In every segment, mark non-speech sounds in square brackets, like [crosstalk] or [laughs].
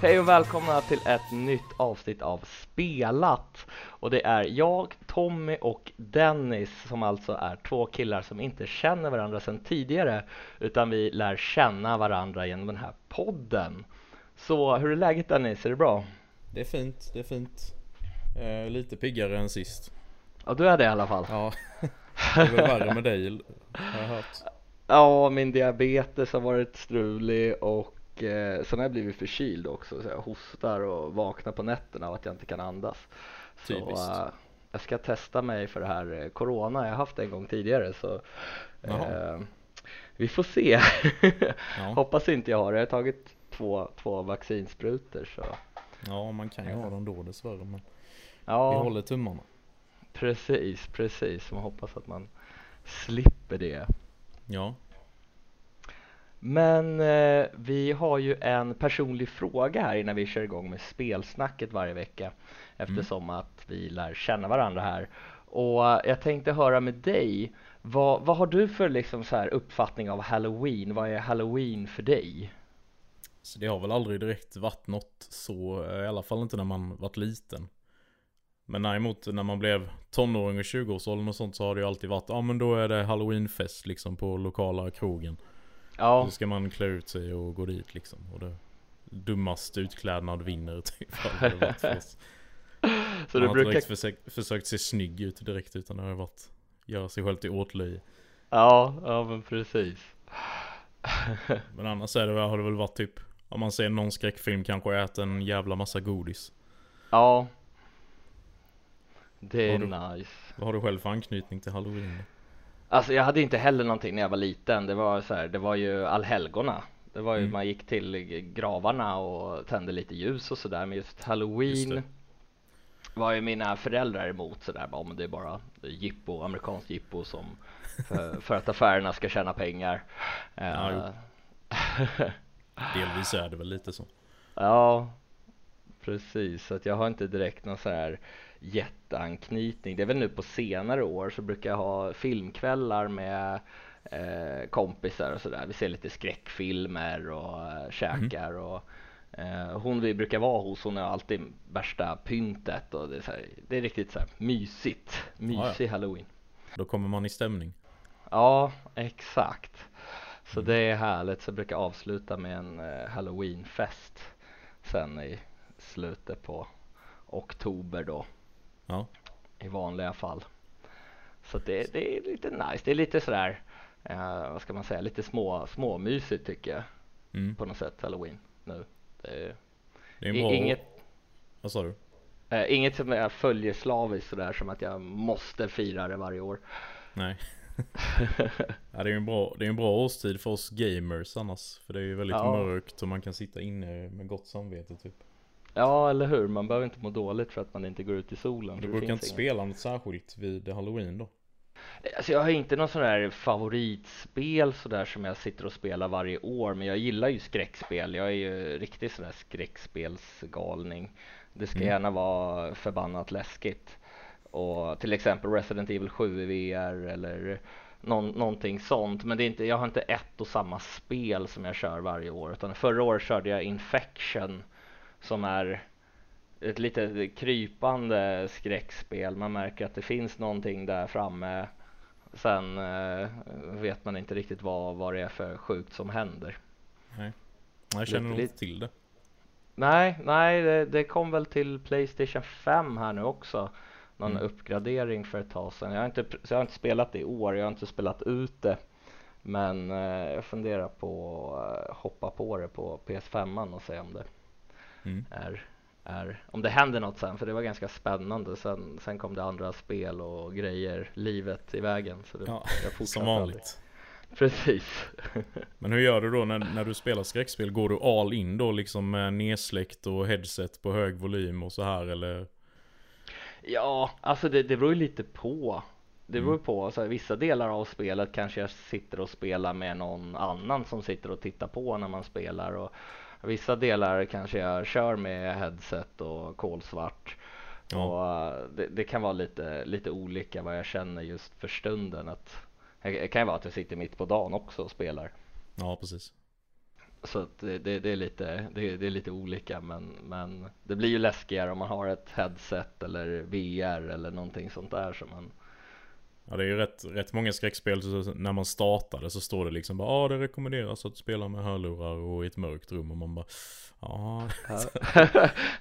Hej och välkomna till ett nytt avsnitt av Spelat och det är jag, Tommy och Dennis som alltså är två killar som inte känner varandra sedan tidigare utan vi lär känna varandra genom den här podden. Så hur är läget Dennis? Är det bra? Det är fint, det är fint. Eh, lite piggare än sist. Ja, du är det i alla fall. Ja, [laughs] det är väl värre med dig har jag hört. Ja, min diabetes har varit strulig och eh, sen har jag blivit förkyld också så jag hostar och vaknar på nätterna av att jag inte kan andas. Typiskt. Så eh, jag ska testa mig för det här eh, Corona, jag har haft det en gång tidigare så eh, vi får se. Ja. [laughs] Hoppas inte jag har det, jag har tagit två, två vaccinsprutor så ja, man kan ju ha dem då dessvärre men vi ja, håller tummarna. precis, precis. Man hoppas att man slipper det. Ja, Men eh, vi har ju en personlig fråga här innan vi kör igång med spelsnacket varje vecka eftersom att vi lär känna varandra här. Och eh, jag tänkte höra med dig, vad, vad har du för liksom så här uppfattning av Halloween? Vad är Halloween för dig? så det har väl aldrig direkt varit något så, eh, i alla fall inte när man varit liten. Men däremot när man blev tonåring och 20-årsåldern och sånt så har det ju alltid varit, ja men då är det halloweenfest liksom på lokala krogen. Ja, Då ska man klä ut sig och gå dit liksom. Och det dummaste utklädnad vinner typ. [laughs] [laughs] så man du har inte brukar, direkt försökt, försökt se snygg ut direkt utan det har varit göra sig själv till åtlöje. ja, ja men precis. [laughs] Men annars är det, har det väl varit typ om man ser någon skräckfilm kanske äter en jävla massa godis. Ja, det är Har nice. Vad har du själv för anknytning till halloween? Alltså jag hade inte heller någonting när jag var liten. Det var så här, det var ju allhelgona. Det var ju Mm. man gick till gravarna och tände lite ljus och sådär. Men just Just halloween det. var ju mina föräldrar emot sådär. Men det är bara jippo, amerikanskt jippo som för, [laughs] för att affärerna ska tjäna pengar. Ja, Eh, [laughs] Delvis är det väl lite så. Ja, precis. Så att jag har inte direkt någon så här jätteanknytning. Det är väl nu på senare år så brukar jag ha filmkvällar med eh, kompisar och sådär. Vi ser lite skräckfilmer och eh, käkar och eh, hon vi brukar vara hos hon har alltid värsta pyntet och det är, här, det är riktigt så här mysigt. Mysig halloween. Då kommer man i stämning. Ja, exakt. Så Mm. det är härligt. Så jag brukar avsluta med en eh, halloweenfest sen i slutet på oktober då Ja. i vanliga fall. Så det, det är lite nice. Det är lite sådär, eh, vad ska man säga, lite små, småmysigt tycker jag Mm. på något sätt halloween nu. Det är, Det är bra... inget, Vad sa du? eh, inget som jag följer slaviskt sådär som att jag måste fira det varje år. Nej. [laughs] ja, det är en bra, det är en bra årstid för oss gamers annars. För det är ju väldigt Ja. mörkt och man kan sitta inne med gott samvete typ. Ja, eller hur? Man behöver inte må dåligt för att man inte går ut i solen. Du brukar inte ingen- spela något särskilt vid halloween då? Alltså jag har inte någon sån där favoritspel sådär som jag sitter och spelar varje år men jag gillar ju skräckspel. Jag är ju riktigt sån där skräckspelsgalning. Det ska Mm. gärna vara förbannat läskigt. Och till exempel Resident Evil 7 i VR eller någon, någonting sånt. Men det är inte, jag har inte ett och samma spel som jag kör varje år. Utan förra året körde jag Infection som är ett lite krypande skräckspel. Man märker att det finns någonting där framme. Sen eh, vet man inte riktigt vad, vad det är för sjukt som händer. Nej. Jag känner nog inte till det. Nej, nej, det, det kom väl till Playstation 5 här nu också. Någon Mm. uppgradering för ett tag sedan. Jag har, inte, jag har inte spelat det i år, jag har inte spelat ut det. Men eh, jag funderar på att hoppa på det på PS5 och se om det Mm. är, är, om det händer något sen, för det var ganska spännande. Sen, sen kom det andra spel och grejer, livet i vägen. Så det, Ja, jag Som aldrig. vanligt. Precis. [laughs] Men hur gör du då när, när du spelar skräckspel? Går du all in då liksom med nedsläckt och headset på hög volym och så här eller? Ja, alltså det, det beror ju lite på. Det beror Mm. på, så här, vissa delar av spelet kanske jag sitter och spelar med någon annan som sitter och tittar på när man spelar och vissa delar kanske jag kör med headset och kolsvart. Ja. Och eh, det, det kan vara lite, lite olika vad jag känner just för stunden. Att, det kan ju vara att jag sitter mitt på dagen också och spelar. Ja, precis. Så det, det, det är lite, det, det, är lite olika men, men det blir ju läskigare om man har ett headset eller VR eller någonting sånt där som man Ja det är ju rätt, rätt många skräckspel så när man startade så står det liksom bara ah, det rekommenderas att spela med hörlurar och i ett mörkt rum. Och man bara Ja. [laughs]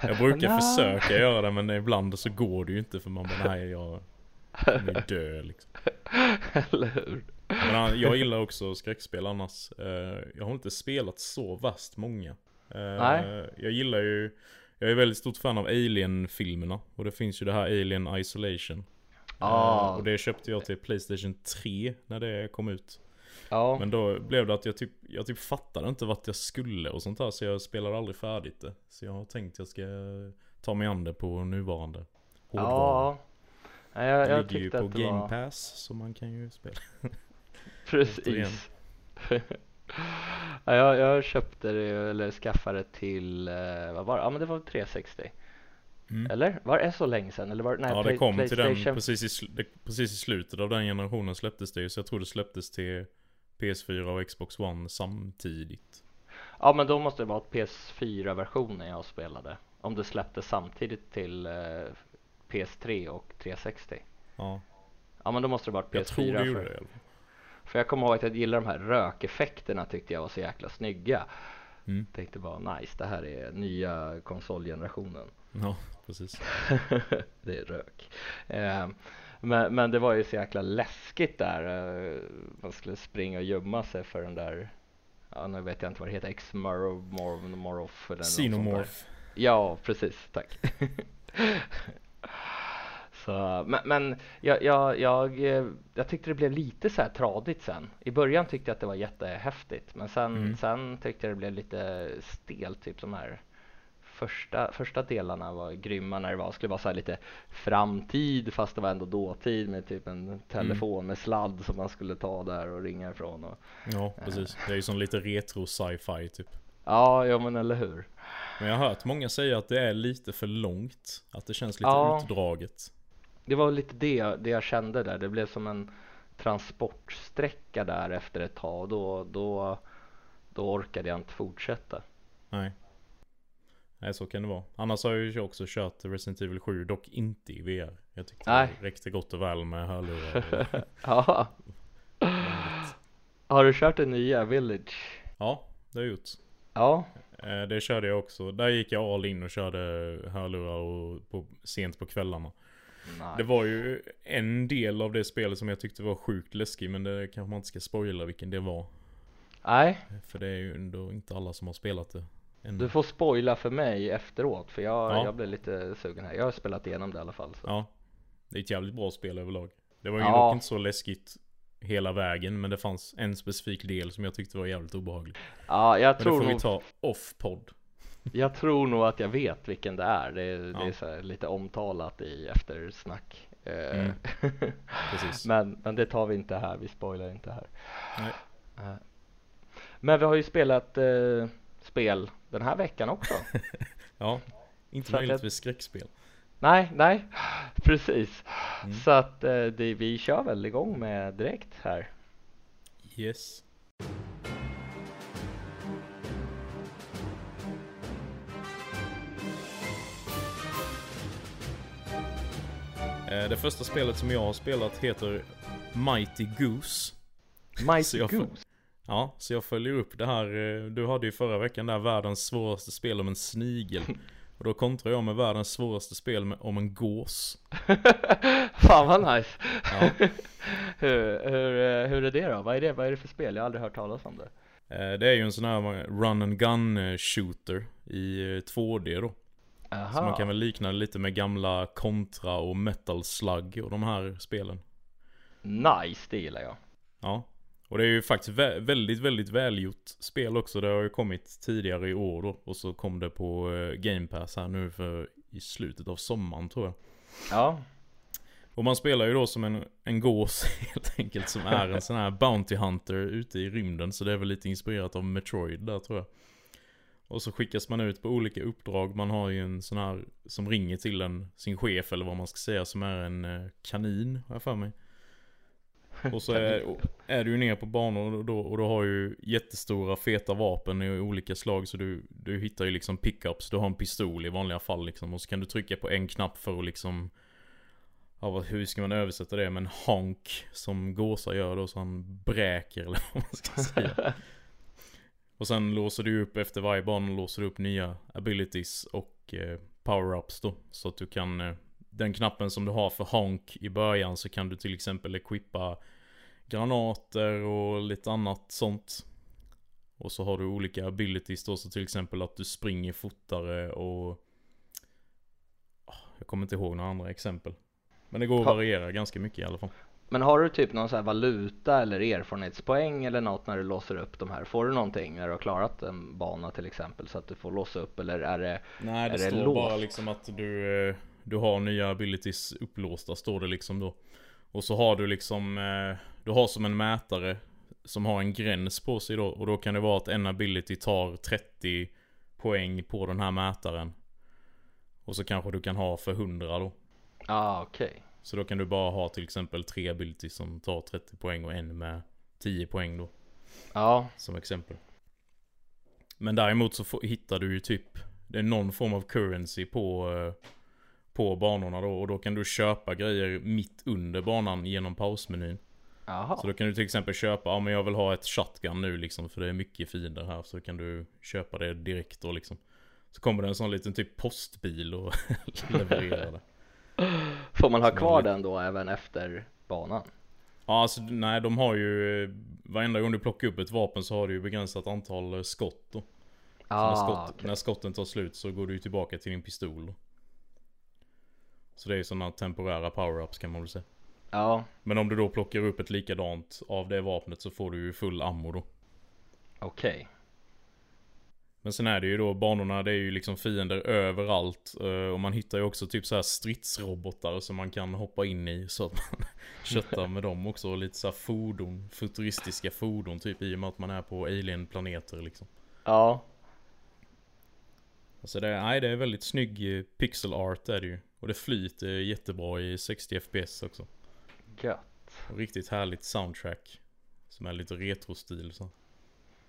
Jag brukar [laughs] försöka göra det men ibland så går det ju inte för man bara nej jag kommer dö liksom. Eller hur? Men jag gillar också skräckspel annars. Eh, Jag har inte spelat så vast många. Eh, Nej. Jag gillar ju Jag är väldigt stort fan av Alien-filmerna. Och det finns ju det här Alien Isolation Ah. Och det köpte jag till Playstation 3 när det kom ut. Ja. Men då blev det att jag typ, jag typ fattade inte vart jag skulle och sånt där. Så jag spelade aldrig färdigt det. Så jag har tänkt att jag ska ta mig an det på nuvarande hårdvara. Ja. Jag, jag det ligger ju på Game var... Pass så man kan ju spela. [laughs] Precis. [laughs] ja, jag, jag köpte det eller skaffade till, eh, vad var det? Ja men det var 360. Mm. Eller? Var det så länge sedan? Eller var, nej, ja det kom till den precis i, precis i slutet av den generationen släpptes det ju Så jag tror det släpptes till PS4 och Xbox One samtidigt. Ja men då måste det vara PS4-versionen jag spelade. Om det släpptes samtidigt till eh, PS3 och 360 Ja. Ja men då måste det vara PS4 Jag tror det gjorde det För jag kommer ihåg att jag gillar de här rökeffekterna tyckte jag var så jäkla snygga. Mm. Tänkte bara nice, det här är nya konsolgenerationen. Ja precis. [laughs] det är rök. Eh, men, men det var ju så jäkla läskigt där. Eh, man skulle springa och gömma sig för den där, ja nu vet jag inte vad det heter, X-Morph eller Xenomorph. Ja, precis, tack. [laughs] Så, men, men jag, jag, jag, jag, tyckte det blev lite så här tradigt sen. I början tyckte jag att det var jättehäftigt men sen, mm. sen tyckte jag det blev lite stelt, typ som här första, första delarna var grymma när det var, skulle vara så lite framtid fast det var ändå dåtid med typ en telefon mm. med sladd som man skulle ta där och ringa ifrån. Och, ja, precis. Det är ju som lite retro sci-fi typ. Ja, ja men eller hur. Men jag har hört många säga att det är lite för långt. Att det känns lite ja, utdraget. Det var lite det, det jag kände där. Det blev som en transportsträcka där efter ett tag. Då, då, då orkade jag inte fortsätta. Nej. Nej så kan det vara. Annars har jag ju också kört Resident Evil 7, dock inte i VR. Jag tyckte Nej. det räckte gott och väl med hörlurar. [laughs] ja. Har du kört det nya Village? Ja, det har jag gjort. Ja. Eh, det körde jag också. Där gick jag all in och körde hörlurar och på, sent på kvällarna. Nice. Det var ju en del av det spelet som jag tyckte var sjukt läskig men det kanske man inte ska spoila vilken det var. Nej. För det är ju ändå inte alla som har spelat det. En... Du får spoila för mig efteråt för jag, ja. jag blev lite sugen här. Jag har spelat igenom det i alla fall. Så. Ja. Det är ett jävligt bra spel överlag. Det var ju ja. dock inte så läskigt hela vägen men det fanns en specifik del som jag tyckte var jävligt obehaglig. Ja, jag men tror det får nog... vi ta off-podd. Jag tror nog att jag vet vilken det är. Det är, ja. det är lite omtalat i eftersnack. Eh, mm. [laughs] Men, men det tar vi inte här. Vi spoilar inte här. Nej. Eh, men vi har ju spelat eh, spel den här veckan också. [laughs] ja, inte möjligtvis jag... skräckspel. Nej, nej, precis. Mm. Så att eh, det, vi kör väl igång med direkt här. Yes. Eh, det första spelet som jag har spelat heter Mighty Goose. Mighty Goose? Ja, så jag följer upp det här. Eh, du hade ju förra veckan där världens svåraste spel om en snigel. Och då kontrar jag med världens svåraste spel med, om en gås. [laughs] Fan vad nice. Ja. [laughs] hur, hur, eh, hur är det då? Vad är det, vad är det för spel? Jag har aldrig hört talas om det. Eh, det är ju en sån här run and gun shooter i 2D då. Aha. Så man kan väl likna det lite med gamla Contra och Metal Slug och de här spelen. Nice, det gillar jag. Ja, och det är ju faktiskt vä väldigt, väldigt välgjort spel också. Det har ju kommit tidigare i år då. Och så kom det på uh, Game Pass här nu för i slutet av sommaren tror jag. Ja. Och man spelar ju då som en, en gås [laughs] helt enkelt som är en sån här Bounty Hunter ute i rymden. Så det är väl lite inspirerat av Metroid där tror jag. Och så skickas man ut på olika uppdrag. Man har ju en sån här som ringer till en, sin chef eller vad man ska säga, som är en uh, kanin, har jag för mig. Och så är, är du ju ner på banor och då, och då har ju jättestora feta vapen i olika slag så du, du hittar ju liksom pickups. Du har en pistol i vanliga fall liksom och så kan du trycka på en knapp för att liksom Ja, vad- hur ska man översätta det? Men honk som gåsar gör då så han bräker eller vad man ska säga. [laughs] Och sen låser du upp efter varje bana låser du upp nya abilities och eh, power-ups då. Så att du kan eh, Den knappen som du har för honk i början så kan du till exempel equippa granater och lite annat sånt. Och så har du olika abilities då, så till exempel att du springer fortare och... Ah, Jag kommer inte ihåg några andra exempel. Men det går att variera ganska mycket i alla fall. Men har du typ någon sån här valuta eller erfarenhetspoäng eller något när du låser upp de här? Får du någonting när du har klarat en bana till exempel så att du får låsa upp eller är det Nej, det, Är det står låst? bara liksom att du, eh, du har nya abilities upplåsta, står det liksom då. Och så har du liksom, eh, du har som en mätare som har en gräns på sig då. Och då kan det vara att en ability tar 30 poäng på den här mätaren. Och så kanske du kan ha för 100 då. Ja ah, okej Så då kan du bara ha till exempel tre abilities som tar 30 poäng och en med 10 poäng då. Ja Som exempel. Men däremot så får, hittar du ju typ Det är någon form av currency på eh, På banorna då och då kan du köpa grejer mitt under banan genom pausmenyn. Jaha Så då kan du till exempel köpa, ja men jag vill ha ett shotgun nu liksom för det är mycket fiender här så kan du köpa det direkt då liksom. Så kommer det en sån liten typ postbil och [laughs] levererar det. Får man ha kvar den då även efter banan? Ja alltså nej de har ju Varenda gång du plockar upp ett vapen så har du ju begränsat antal skott då. Så när, Ah, skott, okej. när skotten tar slut så går du ju tillbaka till din pistol. Så det är ju sådana temporära power-ups kan man väl säga. Ja Men om du då plockar upp ett likadant av det vapnet så får du ju full ammo då. okej Men sen är det ju då banorna, det är ju liksom fiender överallt. eh, Och man hittar ju också typ så här stridsrobotar som man kan hoppa in i så att man [laughs] köttar med dem också. Och lite så här fordon, futuristiska fordon typ i och med att man är på alien-planeter liksom. Ja Alltså det, nej, det är väldigt snygg eh, pixel art är det ju. Och det flyter jättebra i 60 FPS också. gött Och riktigt härligt soundtrack. Som är lite retrostil så.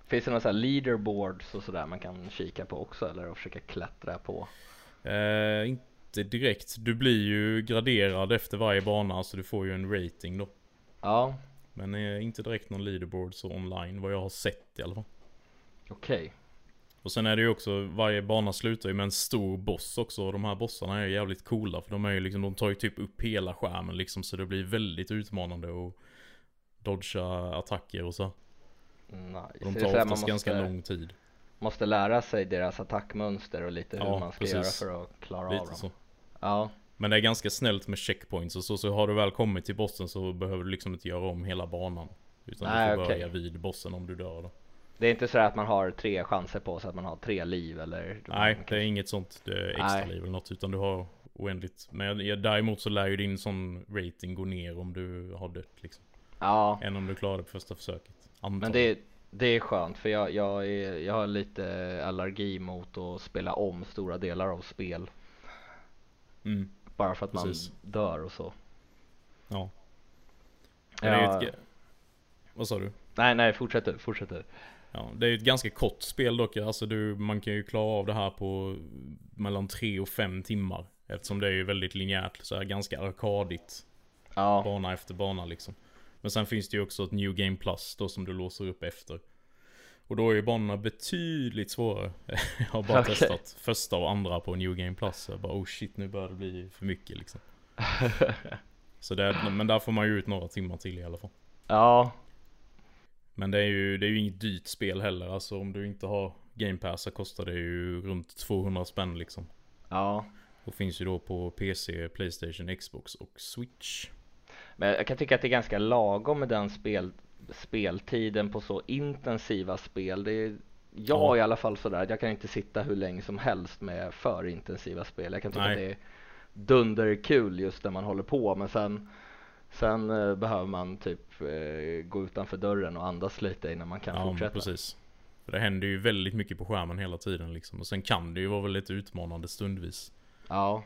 Finns det några så här leaderboards och sådär man kan kika på också eller försöka klättra på? Eh, inte direkt. Du blir ju graderad efter varje bana så du får ju en rating då. Ja Men eh, inte direkt någon leaderboard så online vad jag har sett i alla fall. okej Och sen är det ju också, varje bana slutar ju med en stor boss också. Och de här bossarna är ju jävligt coola. För de är ju liksom, de tar ju typ upp hela skärmen liksom. Så det blir väldigt utmanande och dodga attacker och så. Nice. De tar oftast man ganska måste, lång tid. måste lära sig deras attackmönster och lite hur Ja, man ska precis. göra för att klara av Lite dem så. Ja Men det är ganska snällt med checkpoints och så. Så har du väl kommit till bossen så behöver du liksom inte göra om hela banan. Utan Nej, du får okej. börja vid bossen om du dör då. Det är inte så att man har tre chanser på sig att man har tre liv eller? Nej, det är inget sånt extra liv eller något. Utan du har oändligt. Men jag, däremot så lär ju din sån rating gå ner om du har dött liksom. Ja, Än om du klarar det på första försöket. men Antagligen. det, det är skönt för jag, jag, är, jag har lite allergi mot att spela om stora delar av spel. Mm, Bara för att Precis. man dör och så. ja. Men Ja, ett, vad sa du? nej, nej, fortsätt du, fortsätt du. Ja, det är ett ganska kort spel dock. Alltså du, man kan ju klara av det här på mellan 3 och 5 timmar. Eftersom det är ju väldigt linjärt, så här ganska arkadigt. Ja, Bana efter bana liksom. Men sen finns det ju också ett New Game Plus då som du låser upp efter. Och då är ju banorna betydligt svårare. [laughs] Jag har bara Okej. testat första och andra på New Game Plus. Jag bara oh shit nu börjar det bli för mycket liksom. [laughs] Så det, men där får man ju ut några timmar till i alla fall. ja, Men det är ju, det är ju inget dyrt spel heller. Alltså om du inte har Game Pass så kostar det ju runt 200 spänn liksom. ja. Och finns ju då på PC, Playstation, Xbox och Switch. Men jag kan tycka att det är ganska lagom med den spel, speltiden på så intensiva spel. Det är, jag Ja. i alla fall sådär, att jag kan inte sitta hur länge som helst med för intensiva spel. Jag kan tycka Nej. att det är dunderkul just när man håller på men sen Sen eh, behöver man typ eh, gå utanför dörren och andas lite innan man kan ja, fortsätta. precis. För det händer ju väldigt mycket på skärmen hela tiden liksom. Och sen kan det ju vara väldigt utmanande stundvis. Ja,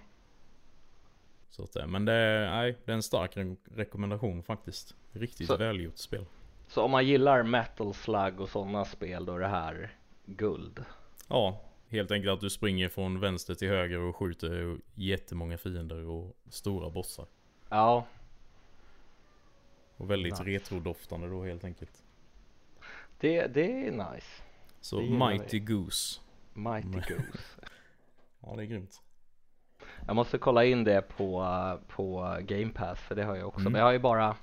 Så att, men det är, nej, det är en stark re rekommendation faktiskt. Riktigt Så- välgjort spel. Så om man gillar Metal Slug och sådana spel då är det här guld. Ja, helt enkelt att du springer från vänster till höger och skjuter jättemånga fiender och stora bossar. Ja, Och väldigt Nice. retrodoftande då helt enkelt. det, det är nice. Så Det Mighty Goose. Mighty. [laughs] Goose. Ja, det är grymt. Jag måste kolla in det på, på Game Pass för det har jag också. Mm. Men jag har ju bara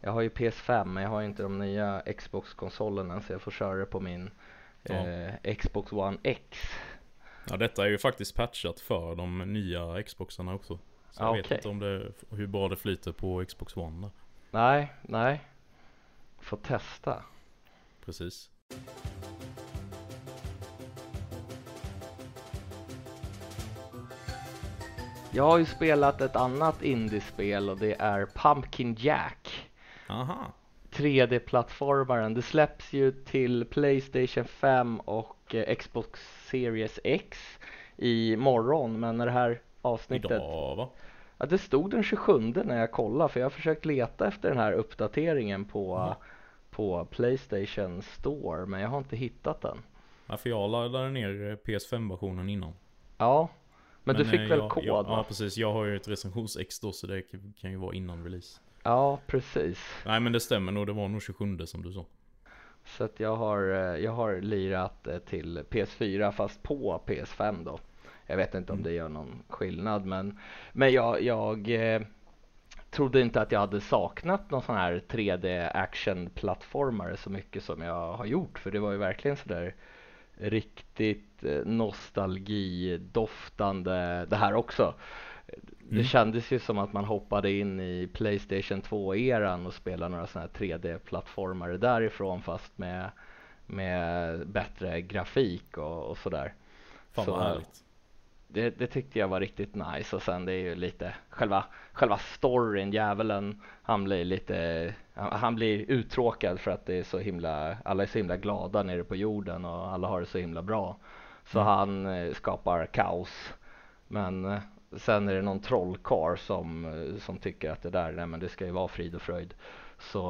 Jag har ju PS5 men jag har ju inte de nya Xbox-konsolerna så jag får köra det på min Ja. eh, Xbox One X. Ja, detta är ju faktiskt patchat för de nya Xboxarna också. Så jag Ah, vet okej. inte om det, hur bra det flyter på Xbox One där. Nej, nej. Får testa. Precis. Jag har ju spelat ett annat indiespel och det är Pumpkin Jack. Aha. 3D-plattformaren. Det släpps ju till Playstation 5 och eh, Xbox Series X i morgon men när det här avsnittet Idag va? Ja, det stod den 27 när jag kollade för jag har försökt leta efter den här uppdateringen på, Ja. på Playstation Store men jag har inte hittat den. Ja, för jag laddade ner eh, PS5-versionen innan. Ja, men, du fick eh, väl jag, kod jag? Ja precis, jag har ju ett recensions-X då så det kan ju vara innan release. Ja, precis. Nej men det stämmer nog, det var nog 27 som du sa. Så att jag har, eh, jag har lirat till PS4 fast på PS5 då. Jag vet inte om Mm. det gör någon skillnad men, men jag, jag eh, trodde inte att jag hade saknat någon sån här 3D action-plattformare så mycket som jag har gjort för det var ju verkligen sådär riktigt eh, nostalgidoftande det här också. Det Mm. kändes ju som att man hoppade in i Playstation 2-eran och spelade några sådana här 3D-plattformare därifrån fast med, med bättre grafik och, och sådär. Fan Så, vad härligt. Det, det tyckte jag var riktigt nice och sen det är ju lite själva, själva storyn, djävulen, han blir lite, han, blir uttråkad för att det är så himla, alla är så himla glada nere på jorden och alla har det så himla bra. Så Mm. han eh, skapar kaos. Men eh, sen är det någon trollkarl som, eh, som tycker att det där, nej men det ska ju vara frid och fröjd. Så,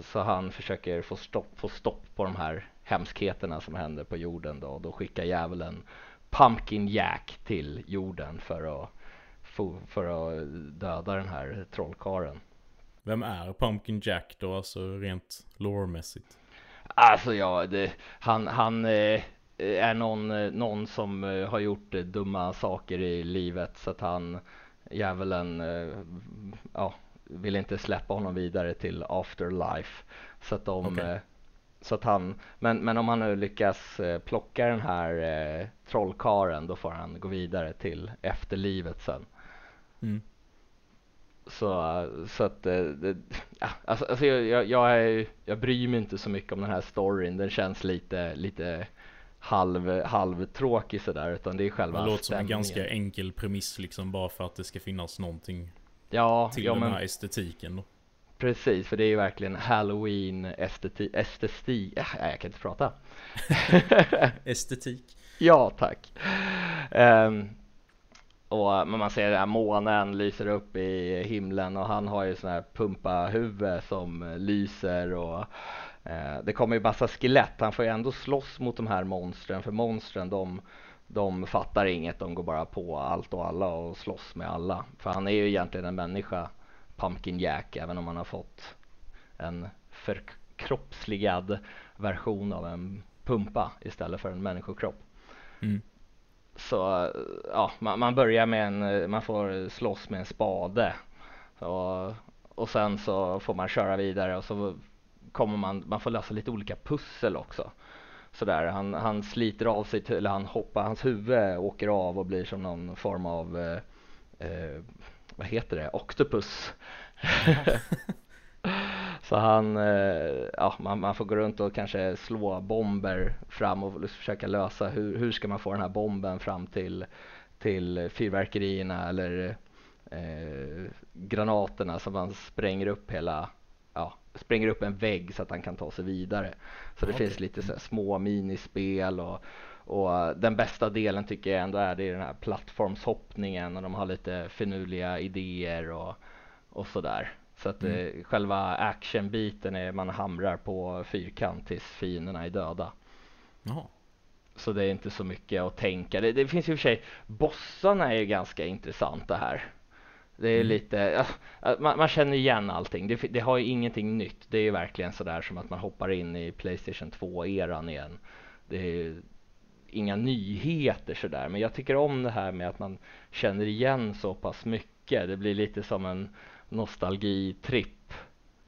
så han försöker få stopp, få stopp på de här hemskheterna som händer på jorden då. Och då skickar djävulen Pumpkin Jack till jorden för att, för att döda den här trollkaren. Vem är Pumpkin Jack då, alltså rent lore-mässigt? Alltså ja, det, han, han eh, är någon, eh, någon som eh, har gjort eh, dumma saker i livet så att han, djävulen, eh, ja, vill inte släppa honom vidare till afterlife. Så att de, Okej. Så att han, men, men om han nu lyckas eh, plocka den här eh, trollkaren då får han gå vidare till efterlivet sen. Mm. Så, så att eh, det, ja, alltså, alltså jag, jag, jag, är, jag bryr mig inte så mycket om den här storyn. Den känns lite, lite halv, halvtråkig sådär utan det är själva Det låter som en stämningen. ganska enkel premiss liksom bara för att det ska finnas någonting Ja, till ja den men här estetiken då. Precis för det är ju verkligen halloween esteti, estesti, äh, jag kan inte prata. [laughs] Estetik. Ja, tack. Ehm, och man ser den här månen lyser upp i himlen och han har ju sån här pumpa huvud som lyser och eh, det kommer ju massa skelett. Han får ju ändå slåss mot de här monstren för monstren de, de fattar inget. De går bara på allt och alla och slåss med alla. För han är ju egentligen en människa, Pumpkin Jack, även om han har fått en förkroppsligad version av en pumpa istället för en människokropp. Mm. Så ja, man, man börjar med en, man får slåss med en spade. Och, och sen så får man köra vidare och så kommer man, man får lösa lite olika pussel också. Sådär, han, han sliter av sig, till, eller han hoppar, hans huvud åker av och blir som någon form av, eh, eh, vad heter det, octopus. [laughs] Så han, eh, ja, man, man får gå runt och kanske slå bomber fram och försöka lösa hur, hur ska man få den här bomben fram till, till fyrverkerierna eller eh, granaterna så man spränger upp hela, ja, springer upp en vägg så att han kan ta sig vidare. Så det Okej. finns lite så små minispel och, och den bästa delen tycker jag ändå är det är den här plattformshoppningen och de har lite finurliga idéer och, och sådär. Så att Mm. eh, själva actionbiten är man hamrar på fyrkant tills fienderna är döda. Jaha. Så det är inte så mycket att tänka. Det, det finns ju i och för sig, bossarna är ju ganska intressanta här. Det är Mm. lite, man, man känner igen allting. Det, det har ju ingenting nytt. Det är ju verkligen sådär som att man hoppar in i Playstation 2-eran igen. Det är ju inga nyheter sådär. Men jag tycker om det här med att man känner igen så pass mycket. Det blir lite som en nostalgitripp.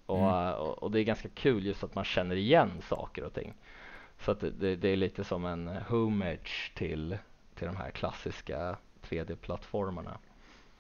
Och, Mm. och, och det är ganska kul just att man känner igen saker och ting. Så att det, det, är lite som en homage till, till de här klassiska 3D-plattformarna.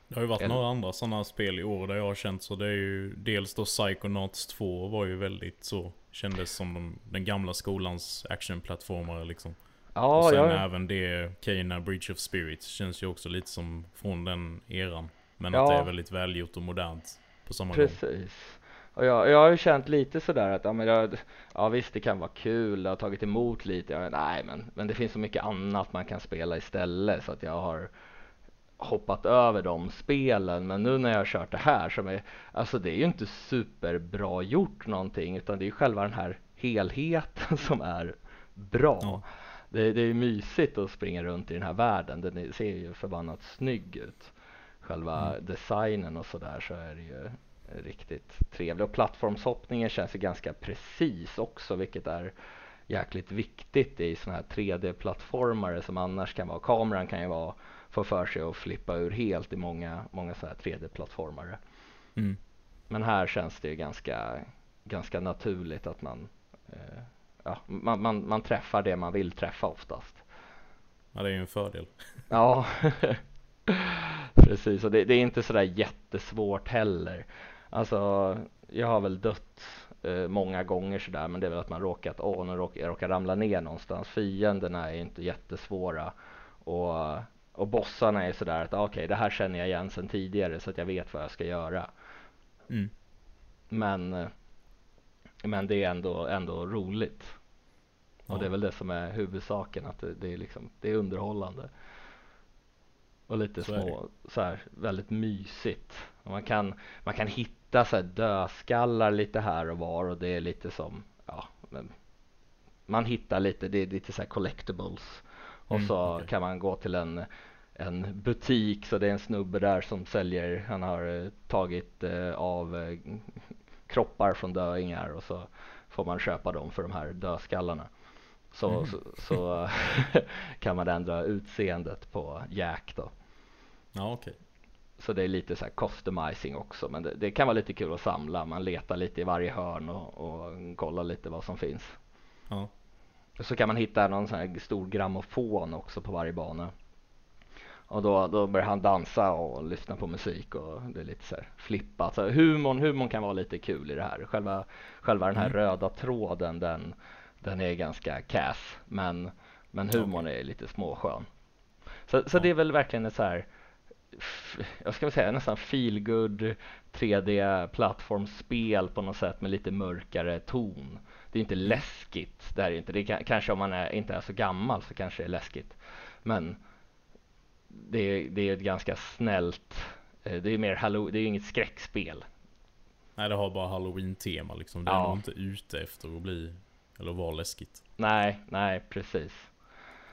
Det har ju varit Eller- några andra sådana spel i år där jag har känt så. Det är ju dels då Psychonauts 2 var ju väldigt så. Kändes som de, den gamla skolans actionplattformare liksom. Ja, och sen jag, även det Kena Breach of Spirits känns ju också lite som från den eran. Men Ja. att det är väldigt välgjort och modernt på samma gång. precis. Och jag, jag har ju känt lite sådär att ja, men jag, ja visst det kan vara kul, det har tagit emot lite. Jag, nej men, men det finns så mycket annat man kan spela istället så att jag har hoppat över de spelen. Men nu när jag har kört det här som är, alltså det är ju inte superbra gjort någonting utan det är ju själva den här helheten [laughs] som är bra. Ja. Det, det är ju mysigt att springa runt i den här världen. Den ser ju förbannat snygg ut. Själva Mm. designen och sådär så är det ju riktigt trevligt. Och plattformshoppningen känns ju ganska precis också vilket är jäkligt viktigt i sådana här 3D-plattformare som annars kan vara. Kameran kan ju vara, få för sig att flippa ur helt i många, många sådana här 3D-plattformare. Mm. Men här känns det ju ganska, ganska naturligt att man, eh, ja, man, man, man träffar det man vill träffa oftast. Ja det är ju en fördel. Ja, [laughs] precis. Och det, det är inte sådär jättesvårt heller. Alltså, jag har väl dött eh, många gånger sådär, men det är väl att man råkat, åh, nu råkar jag råkar ramla ner någonstans. Fienderna är inte jättesvåra och, och bossarna är sådär att, ah, okej, det här känner jag igen sedan tidigare så att jag vet vad jag ska göra. Mm. Men, eh, men det är ändå, ändå roligt. Och Ja. det är väl det som är huvudsaken, att det, det, är, liksom, det är underhållande. Och lite Så små, så här, väldigt mysigt. Och man, kan, man kan hitta så här dödskallar lite här och var och det är lite som, ja, man hittar lite, det är lite så här collectibles. Och Mm, så okej. kan man gå till en, en butik, så det är en snubbe där som säljer, han har eh, tagit eh, av eh, kroppar från döingar och så får man köpa dem för de här dödskallarna. Så, Mm. så, så [laughs] kan man ändra utseendet på Jack då. Ja okej. Så det är lite så här customizing också, men det, det kan vara lite kul att samla. Man letar lite i varje hörn och, och kollar lite vad som finns. Ja. Så kan man hitta någon sån här stor grammofon också på varje bana. Och då, då börjar han dansa och lyssna på musik och det är lite så här flippat. Så humorn, humorn kan vara lite kul i det här. Själva, själva den här Mm. röda tråden den, den är ganska cass. Men, men humorn är lite småskön. Så, så det är väl verkligen ett så här jag ska väl säga nästan feelgood 3D plattformsspel på något sätt med lite mörkare ton. Det är inte läskigt, det är inte. Det är, ka- kanske om man är, inte är så gammal så kanske det är läskigt. Men det är, det är ett ganska snällt, eh, det är mer Hallow, det är inget skräckspel. Nej det har bara halloween-tema liksom. Det är Ja. nog inte ute efter att bli, eller vara läskigt. Nej, nej precis.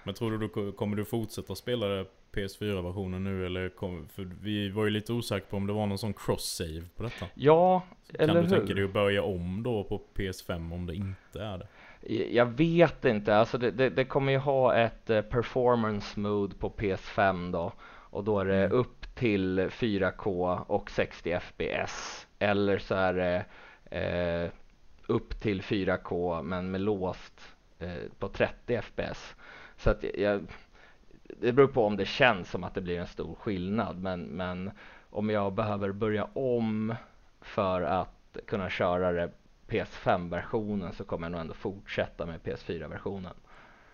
Men tror du du ko- kommer du fortsätta spela det PS4-versionen nu eller kom, för vi var ju lite osäkra på om det var någon sån cross-save på detta. Ja, Så eller kan du hur? tänka dig att börja om då på PS5 om det inte är det? Jag vet inte, alltså det, det, det kommer ju ha ett eh, performance mode på PS5 då och då är det Mm. upp till 4K och 60 FPS eller så är det eh, upp till 4K men med låst eh, på 30 FPS. Så att jag, det beror på om det känns som att det blir en stor skillnad men, men om jag behöver börja om för att kunna köra det PS5-versionen så kommer jag nog ändå fortsätta med PS4-versionen.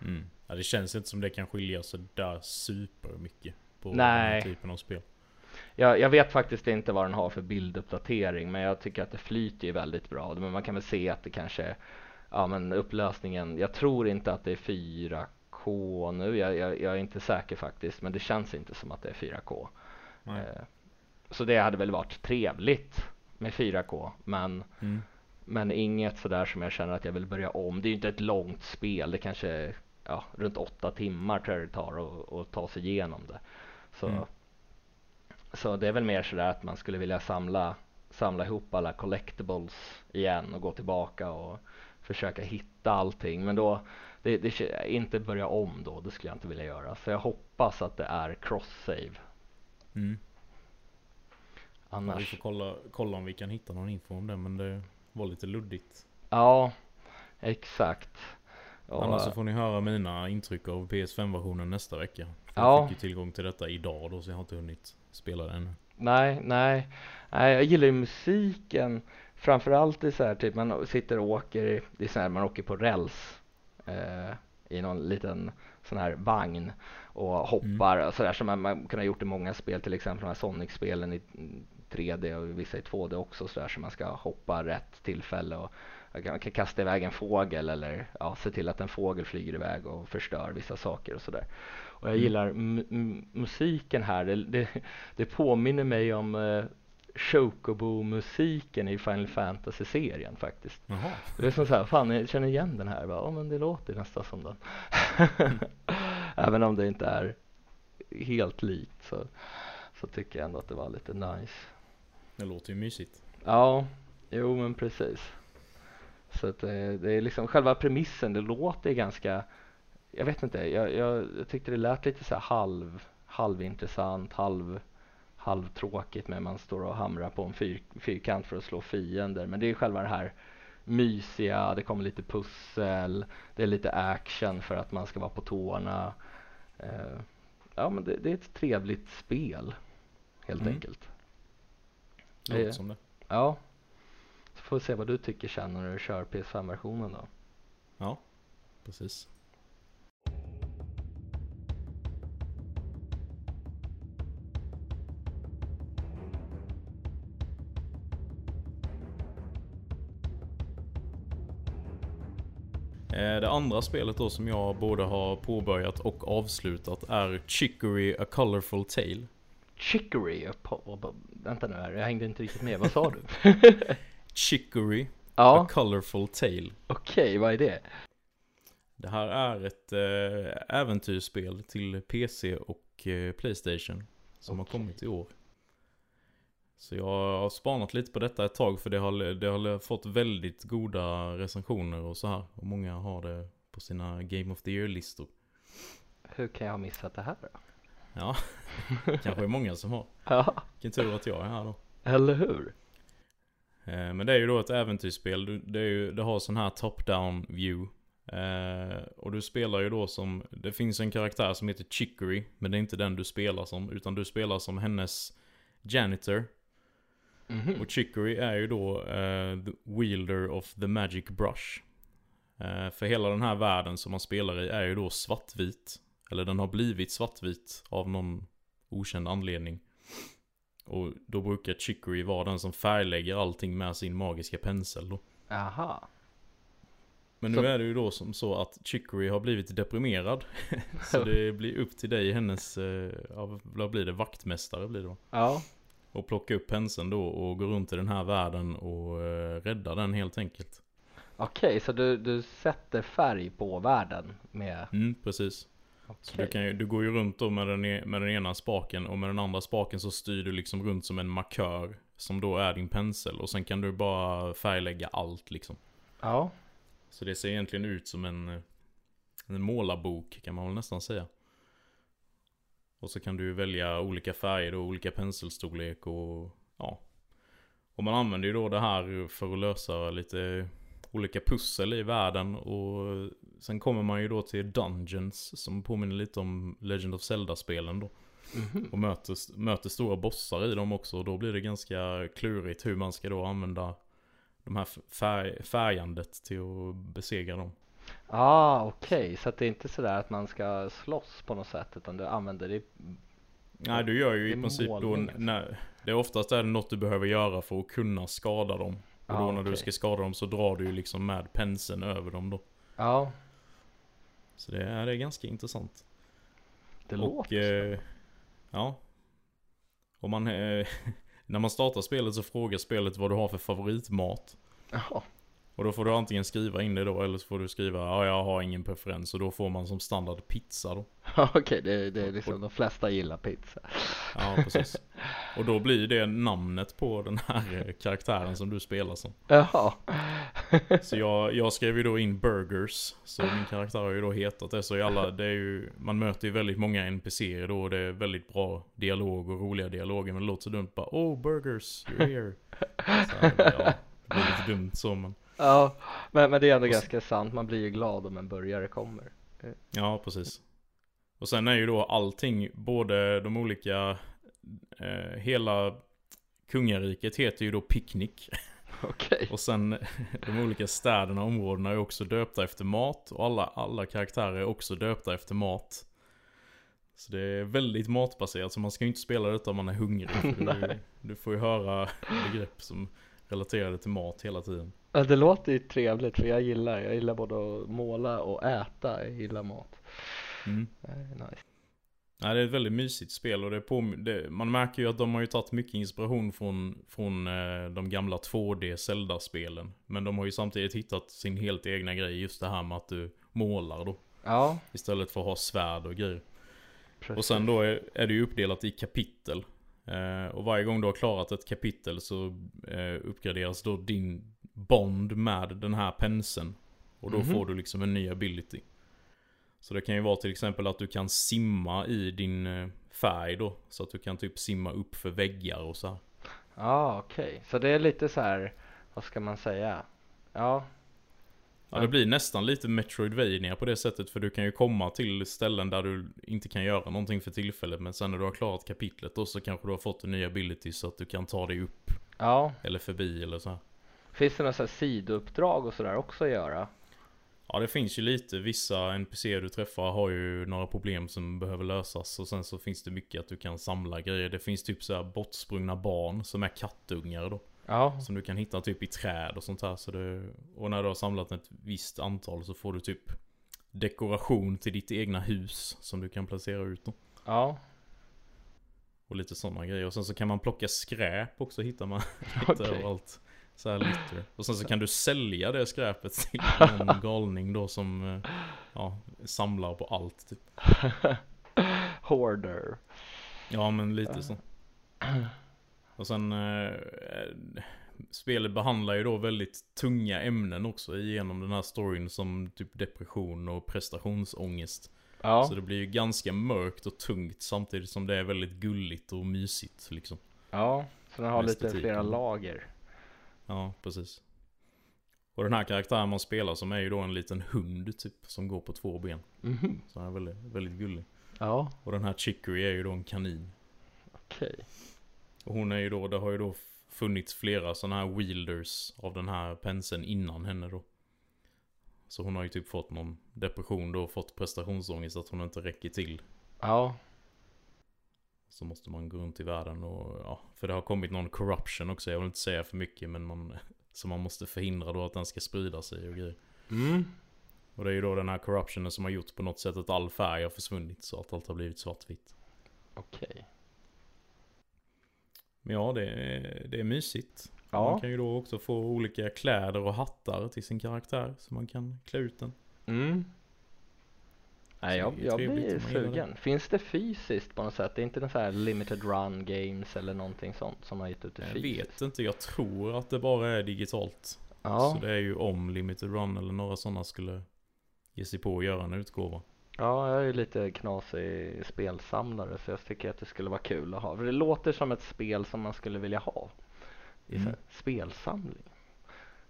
Mm. Ja, det känns inte som det kan skilja så där super mycket på den Nej. här typen av spel. jag, jag vet faktiskt inte vad den har för bilduppdatering men jag tycker att det flyter ju väldigt bra. Men man kan väl se att det kanske, ja men upplösningen, jag tror inte att det är 4K nu, jag, jag, jag är inte säker faktiskt men det känns inte som att det är 4K. Nej. Eh, Så det hade väl varit trevligt med 4K men Mm. Men inget sådär som jag känner att jag vill börja om. Det är ju inte ett långt spel. Det kanske ja, runt åtta timmar tror jag det tar att, ta sig igenom det. Så, Mm. så det är väl mer sådär att man skulle vilja samla, samla ihop alla collectibles igen och gå tillbaka och försöka hitta allting. Men då, det, det, inte börja om då, det skulle jag inte vilja göra. Så jag hoppas att det är cross-save. Mm. Ja, vi Annars, får kolla, kolla om vi kan hitta någon info om det men det var lite luddigt. ja, exakt. Och, Annars så får ni höra mina intryck av PS5-versionen nästa vecka. För Ja. Jag fick ju tillgång till detta idag då så jag har inte hunnit spela det ännu. Nej, nej, nej, jag gillar ju musiken. Framförallt i så här typ man sitter och åker, det är så här man åker på räls eh, i någon liten sån här vagn och hoppar och så där som man, man kunde ha gjort i många spel, till exempel de här Sonic-spelen i 3D och vissa i 2D också så där så man ska hoppa rätt tillfälle och man kan, kasta iväg en fågel eller ja, se till att en fågel flyger iväg och förstör vissa saker och sådär. Och jag Mm. gillar musiken här, det, det, det påminner mig om eh, Chocobo-musiken i Final Fantasy-serien faktiskt. Jaha. Det är som så här, fan jag känner igen den här, ja men det låter nästan som den. [laughs] Även om det inte är helt likt så, så tycker jag ändå att det var lite nice. Det låter ju mysigt. Ja, jo men precis. Så att det, det är liksom själva premissen, det låter ganska, jag vet inte, jag, jag, tyckte det lät lite så här halv, halvintressant, halv, halvtråkigt med man står och hamrar på en fyr, fyrkant för att slå fiender. Men det är själva det här mysiga, det kommer lite pussel, det är lite action för att man ska vara på tårna. Eh, ja men det, det är ett trevligt spel helt Mm. enkelt. Det låter som det. Ja. Så får vi se vad du tycker sen när du kör PS5-versionen då. Ja, precis. Eh, Det andra spelet då som jag både har påbörjat och avslutat är Chicory A Colorful Tale. Chicory, vänta nu här, jag hängde inte riktigt med, vad sa du? [laughs] Chicory A ja, Colorful Tale. okej, vad är det? Det här är ett eh, äventyrsspel till PC och eh, Playstation som har Okej. kommit i år. Så jag har spanat lite på detta ett tag för det har, det har fått väldigt goda recensioner och så här. Och många har det på sina Game of the Year-listor. Hur kan jag ha missat det här då? Ja, [laughs] kanske är många som har. Ja, Vilken tur att jag är här då. eller hur? Eh, Men det är ju då ett äventyrsspel. Det, ju, det har sån här top-down view. Eh, och du spelar ju då som, det finns en karaktär som heter Chicory. Men det är inte den du spelar som, utan du spelar som hennes janitor. Mhm. Och Chicory är ju då eh, the wielder of the magic brush. Eh, för hela den här världen som man spelar i är ju då svartvit. Eller den har blivit svartvit av någon okänd anledning. Och då brukar Chicory vara den som färglägger allting med sin magiska pensel då. Aha. Men nu Så- är det ju då som så att Chicory har blivit deprimerad. [laughs] så det blir upp till dig, hennes, eh, ja, vad blir det, vaktmästare blir det va? Ja, Och plocka upp penseln då och gå runt i den här världen och eh, rädda den helt enkelt. okej, så du, du sätter färg på världen med, Mm, precis. Så du, kan ju, du går ju runt då med den, e- med den ena spaken och med den andra spaken så styr du liksom runt som en markör. Som då är din pensel och sen kan du bara färglägga allt liksom. Ja, Så det ser egentligen ut som en, en målarbok kan man väl nästan säga. Och så kan du välja olika färger och olika penselstorlek och ja. Och man använder ju då det här för att lösa lite olika pussel i världen och sen kommer man ju då till Dungeons som påminner lite om Legend of Zelda-spelen då. mhm. Och möter, möter stora bossar i dem också och då blir det ganska klurigt hur man ska då använda de här färg, färgandet till att besegra dem. ah, okej, så att det är inte sådär att man ska slåss på något sätt utan du använder det Nej du gör ju i princip då, målning, alltså. när, det är oftast är det något du behöver göra för att kunna skada dem. Och då Ja, när du okej. ska skada dem så drar du ju liksom med penseln över dem då. Ja, Så det är, det är ganska intressant. det och, låter eh, Ja. Om man, eh, [laughs] när man startar spelet så frågar spelet vad du har för favoritmat. Ja, Och då får du antingen skriva in det då eller så får du skriva ja jag har ingen preferens och då får man som standard pizza då. [laughs] okej, det, det är liksom de flesta gillar pizza. Ja precis. [laughs] Och då blir det namnet på den här eh, karaktären som du spelar som. Jaha, [laughs] Så jag, jag skrev ju då in burgers. Så min karaktär har ju då hetat det. Så i alla, det är ju, man möter ju väldigt många NPCer då och det är väldigt bra dialog och roliga dialoger. Men det låter så dumt bara Oh burgers, you're here. Så här, ja, det blir lite dumt så men. Ja, men, men det är ändå Och ganska sant. Man blir ju glad om en burgare kommer. Ja, precis. Och sen är ju då allting, både de olika, eh, hela kungariket heter ju då Picnic. [laughs] Okej, Och sen [laughs] de olika städerna och områdena är också döpta efter mat. Och alla, alla karaktärer är också döpta efter mat. Så det är väldigt matbaserat, så man ska ju inte spela detta om man är hungrig. [laughs] Du, du får ju höra begrepp som relaterade till mat hela tiden. Ja, det låter ju trevligt för jag gillar, jag gillar både att måla och äta. Jag gillar mat. Mm. Är nice. Nej, det är ett väldigt mysigt spel och det på, det, man märker ju att de har ju tagit mycket inspiration från, från eh, de gamla 2D Zelda-spelen. Men de har ju samtidigt hittat sin helt egna grej, just det här med att du målar då. Ja, Istället för att ha svärd och grejer. precis. Och sen då är, är det ju uppdelat i kapitel. Eh, och varje gång du har klarat ett kapitel så eh, uppgraderas då din bond med den här penseln. Och då Mhm. får du liksom en ny ability. Så det kan ju vara till exempel att du kan simma i din eh, färg då. Så att du kan typ simma upp för väggar och så här. Ja, okej. Så det är lite så här, vad ska man säga? Ja, Ja, det blir nästan lite Metroidvania på det sättet. För du kan ju komma till ställen där du inte kan göra någonting för tillfället. Men sen när du har klarat kapitlet då så kanske du har fått en ny ability så att du kan ta dig upp. ja. Eller förbi eller så här. Finns det några så här sidouppdrag och sådär också att göra? Ja det finns ju lite, vissa NPCer du träffar har ju några problem som behöver lösas och sen så finns det mycket att du kan samla grejer. Det finns typ så här bortsprungna barn som är kattungar då. Ja, Som du kan hitta typ i träd och sånt här. Så det, och när du har samlat ett visst antal så får du typ dekoration till ditt egna hus som du kan placera ut då. ja, Och lite sådana grejer. Och sen så kan man plocka skräp också hittar man [laughs] lite överallt. Så här litter. Och sen så kan du sälja det skräpet till [laughs] någon galning då som eh, ja, samlar på allt typ. [laughs] Hoarder. Ja men lite så. Och sen eh, Spelet behandlar ju då väldigt tunga ämnen också genom den här storyn som typ depression och prestationsångest. Ja, Så det blir ju ganska mörkt och tungt samtidigt som det är väldigt gulligt och mysigt liksom. ja. Så den har lite Estetiken. flera lager. Ja, precis. Och den här karaktären man spelar som är ju då en liten hund typ som går på två ben. Mhm. Så han är väldigt, väldigt gullig. Ja, Och den här Chicory är ju då en kanin. okej. Och hon är ju då, det har ju då funnits flera sådana här wielders av den här penseln innan henne då. Så hon har ju typ fått någon depression då och fått prestationsångest att hon inte räcker till. Ja, Så måste man gå runt i världen och ja, för det har kommit någon corruption också. Jag vill inte säga för mycket men man, [laughs] så man måste förhindra då att den ska sprida sig och grejer. mm. Och det är ju då den här corruptionen som har gjort på något sätt att all färg har försvunnit så att allt har blivit svartvitt. okej. Men ja, det är, det är mysigt. Ja. Man kan ju då också få olika kläder och hattar till sin karaktär så man kan klä ut den. Mm. Nej, jag, jag blir sugen. Finns det fysiskt på något sätt? Det är inte någon så här limited run games eller någonting sånt som har gett ut det Jag fysiskt? vet inte, jag tror att det bara är digitalt. Ja, Så det är ju om Limited Run eller några sådana skulle ge sig på att göra en utgåva. ja, jag är ju lite knasig spelsamlare så jag tycker att det skulle vara kul att ha. För det låter som ett spel som man skulle vilja ha i Mm. spelsamling.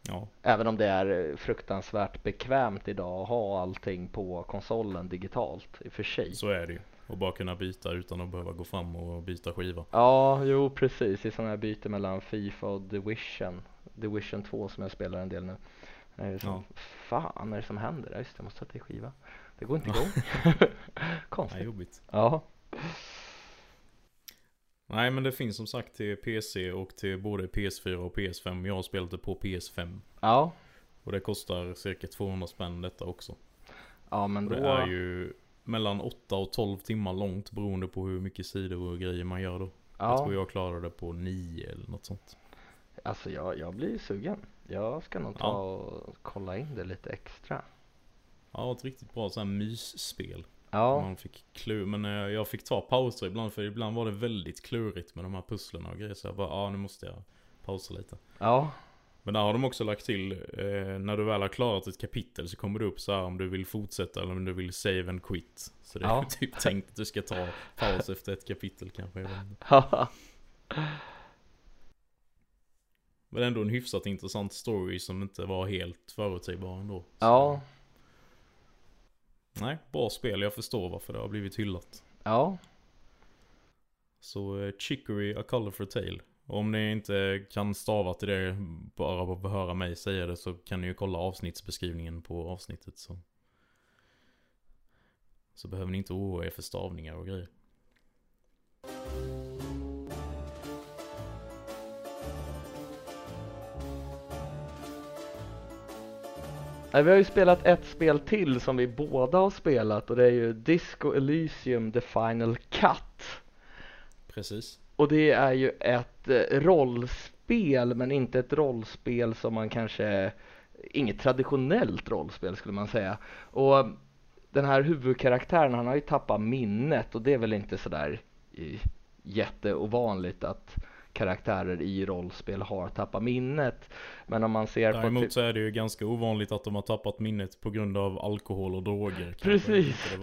Ja, Även om det är fruktansvärt bekvämt idag att ha allting på konsolen digitalt i och för sig. så är det ju. Och bara kunna byta utan att behöva gå fram och byta skiva. Ja, jo precis. I sådana här byten mellan Fifa och Division. Division 2 som jag spelar en del nu. Det är som, Ja. Fan är det som händer? Ja, just det, jag måste sätta i skiva. Det går inte igång. [laughs] Konstigt. jobbigt. Ja. Nej men det finns som sagt till PC och till både PS4 och PS5. Jag har spelat det på PS5. Ja, Och det kostar cirka 200 spänn detta också. ja men Och då... det är ju mellan 8 och 12 timmar långt beroende på hur mycket sidor och grejer man gör då. Jag ja, tror jag klarade det på 9 eller något sånt. alltså jag, jag blir sugen. Jag ska nog ta Ja. och kolla in det lite extra. Ja, ett riktigt bra sån här mysspel. Ja, Man fick klur, men eh, jag fick ta pauser ibland för ibland var det väldigt klurigt med de här pusslerna och grejer. Så jag bara, ja nu måste jag pausa lite. ja, Men där har de också lagt till, eh, när du väl har klarat ett kapitel så kommer det upp så här om du vill fortsätta eller om du vill save and quit. Så det är Ja. [laughs] typ tänkt att du ska ta paus efter ett kapitel kanske. ja, Men ändå en hyfsat intressant story som inte var helt förutsägbar ändå. Så, ja, Nej, bra spel. Jag förstår varför det har blivit hyllat. ja, Så eh, Chicory, A Colorful Tale. Och om ni inte kan stava till det bara av att höra mig säga det så kan ni ju kolla avsnittsbeskrivningen på avsnittet så. Så behöver ni inte oroa er för stavningar och grejer. Nej, vi har ju spelat ett spel till som vi båda har spelat och det är ju Disco Elysium The Final Cut. Precis. Och det är ju ett eh, rollspel men inte ett rollspel som man kanske, inget traditionellt rollspel skulle man säga. Och den här huvudkaraktären han har ju tappat minnet och det är väl inte sådär eh, jätteovanligt att karaktärer i rollspel har tappat minnet. Men om man ser på Däremot typ- så är det ju ganska ovanligt att de har tappat minnet på grund av alkohol och droger. Precis. Det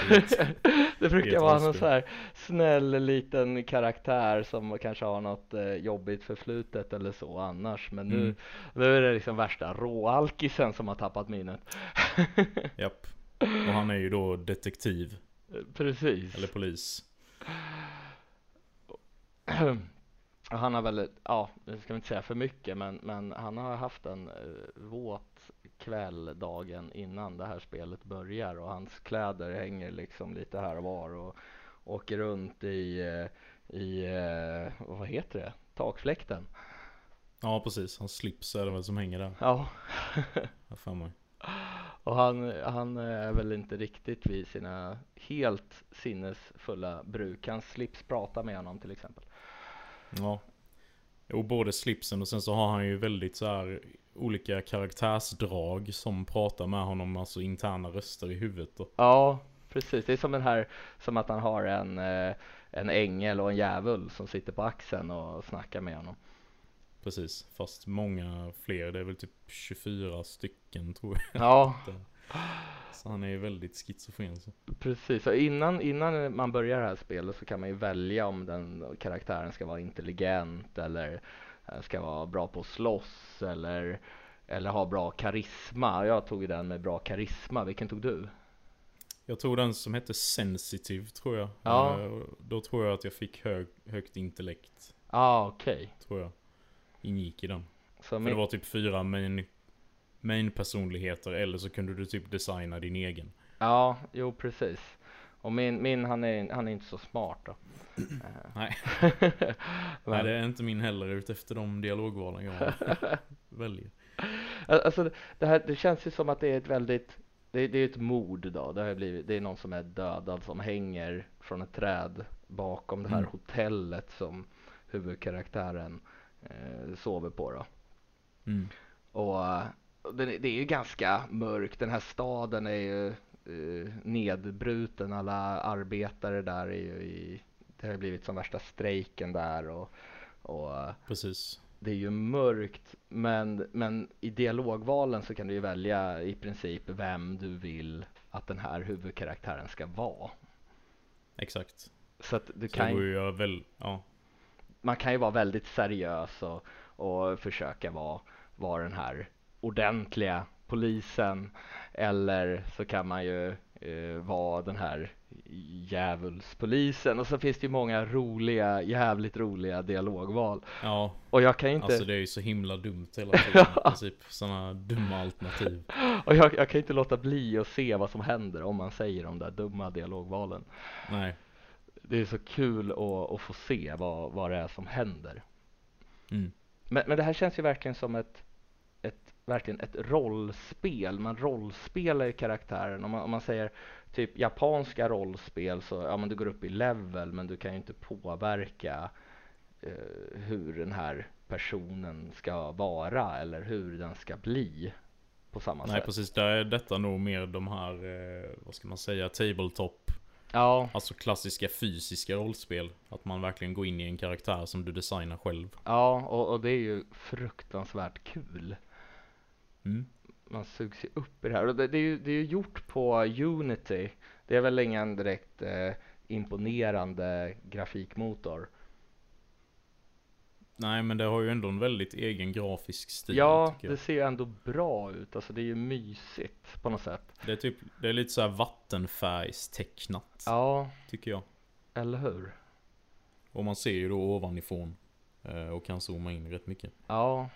[laughs] det i brukar vara någon så här snäll liten karaktär som kanske har något eh, jobbigt förflutet eller så annars. Men nu, Mm. nu är det liksom värsta råalkisen som har tappat minnet. [laughs] Japp. Och han är ju då detektiv. Precis. Eller polis. [clears throat] Han har väl, ja, nu ska vi inte säga för mycket, men, men han har haft en uh, våt kväll dagen innan det här spelet börjar och hans kläder hänger liksom lite här och var och åker runt i, eh, i eh, vad heter det, takfläkten. Ja precis. Hans slips är det väl som hänger där. Ja, Har för mig. [laughs] och han, han är väl inte riktigt vid sina helt sinnesfulla bruk. Hans slips pratar med honom till exempel. Ja. Jo, både slipsen och sen så har han ju väldigt så här olika karaktärsdrag som pratar med honom, alltså interna röster i huvudet då. Ja, precis. Det är som den här, som att han har en, eh, en ängel och en djävul som sitter på axeln och snackar med honom. Precis, fast många fler, det är väl typ 24 stycken tror jag. Ja, [laughs] Så han är ju väldigt schizofren så. precis. Så innan, innan man börjar det här spelet så kan man ju välja om den karaktären ska vara intelligent eller eh, ska vara bra på att slåss eller, eller ha bra karisma. Jag tog den med bra karisma. Vilken tog du? Jag tog den som hette Sensitive tror jag. Ja. Eh, Då tror jag att jag fick hög, högt intellekt. Ja, ah, okej. Tror jag. Ingick i den. Så För det min, var typ fyra main, main personligheter eller så kunde du typ designa din egen. ja, jo precis. Och min, min han, är, han är inte så smart då. [clears throat] Nej. [laughs] Nej det är inte min heller utefter de dialogvalen jag [laughs] väljer. Alltså det här, det känns ju som att det är ett väldigt, det, det är ett mord då. Det har blivit, det är någon som är dödad som hänger från ett träd bakom det här Mm. hotellet som huvudkaraktären eh, sover på då. Mm. Och eh, det, är ju ganska mörkt. Den här staden är ju eh, nedbruten. Alla arbetare där är ju i, det har blivit som värsta strejken där och, och Precis. det är ju mörkt men, men i dialogvalen så kan du ju välja i princip vem du vill att den här huvudkaraktären ska vara. Exakt. Så att du Så kan ju, väl, ja. man kan ju vara väldigt seriös och, och försöka vara, vara den här ordentliga polisen eller så kan man ju eh, vara den här djävulspolisen och så finns det ju många roliga, jävligt roliga dialogval Ja, och jag kan inte alltså det är ju så himla dumt hela [laughs] tiden i princip. Sådana dumma alternativ. Och jag, jag kan inte låta bli att se vad som händer om man säger de där dumma dialogvalen. Nej. det är så kul att, att få se vad, vad det är som händer. Mm. Men, men det här känns ju verkligen som ett, verkligen ett rollspel. Man rollspelar i karaktären. Om man, om man säger typ japanska rollspel så ja men du går upp i level men du kan ju inte påverka eh, hur den här personen ska vara eller hur den ska bli på samma Nej sätt. precis, där är detta nog mer de här, eh, vad ska man säga, tabletop Ja, Alltså klassiska fysiska rollspel. Att man verkligen går in i en karaktär som du designar själv. ja och, och det är ju fruktansvärt kul. Mm. man sugs ju upp i det här. Och det, det, är ju, det är ju gjort på Unity. Det är väl ingen direkt eh, imponerande grafikmotor. Nej men det har ju ändå en väldigt egen grafisk stil ja, det ser ju ändå bra ut. Alltså det är ju mysigt på något sätt. Det är typ, det är lite så här vattenfärgstecknat. Ja, Tycker jag. eller hur? Och man ser ju då ovanifrån. eh, Och kan zooma in rätt mycket. Ja,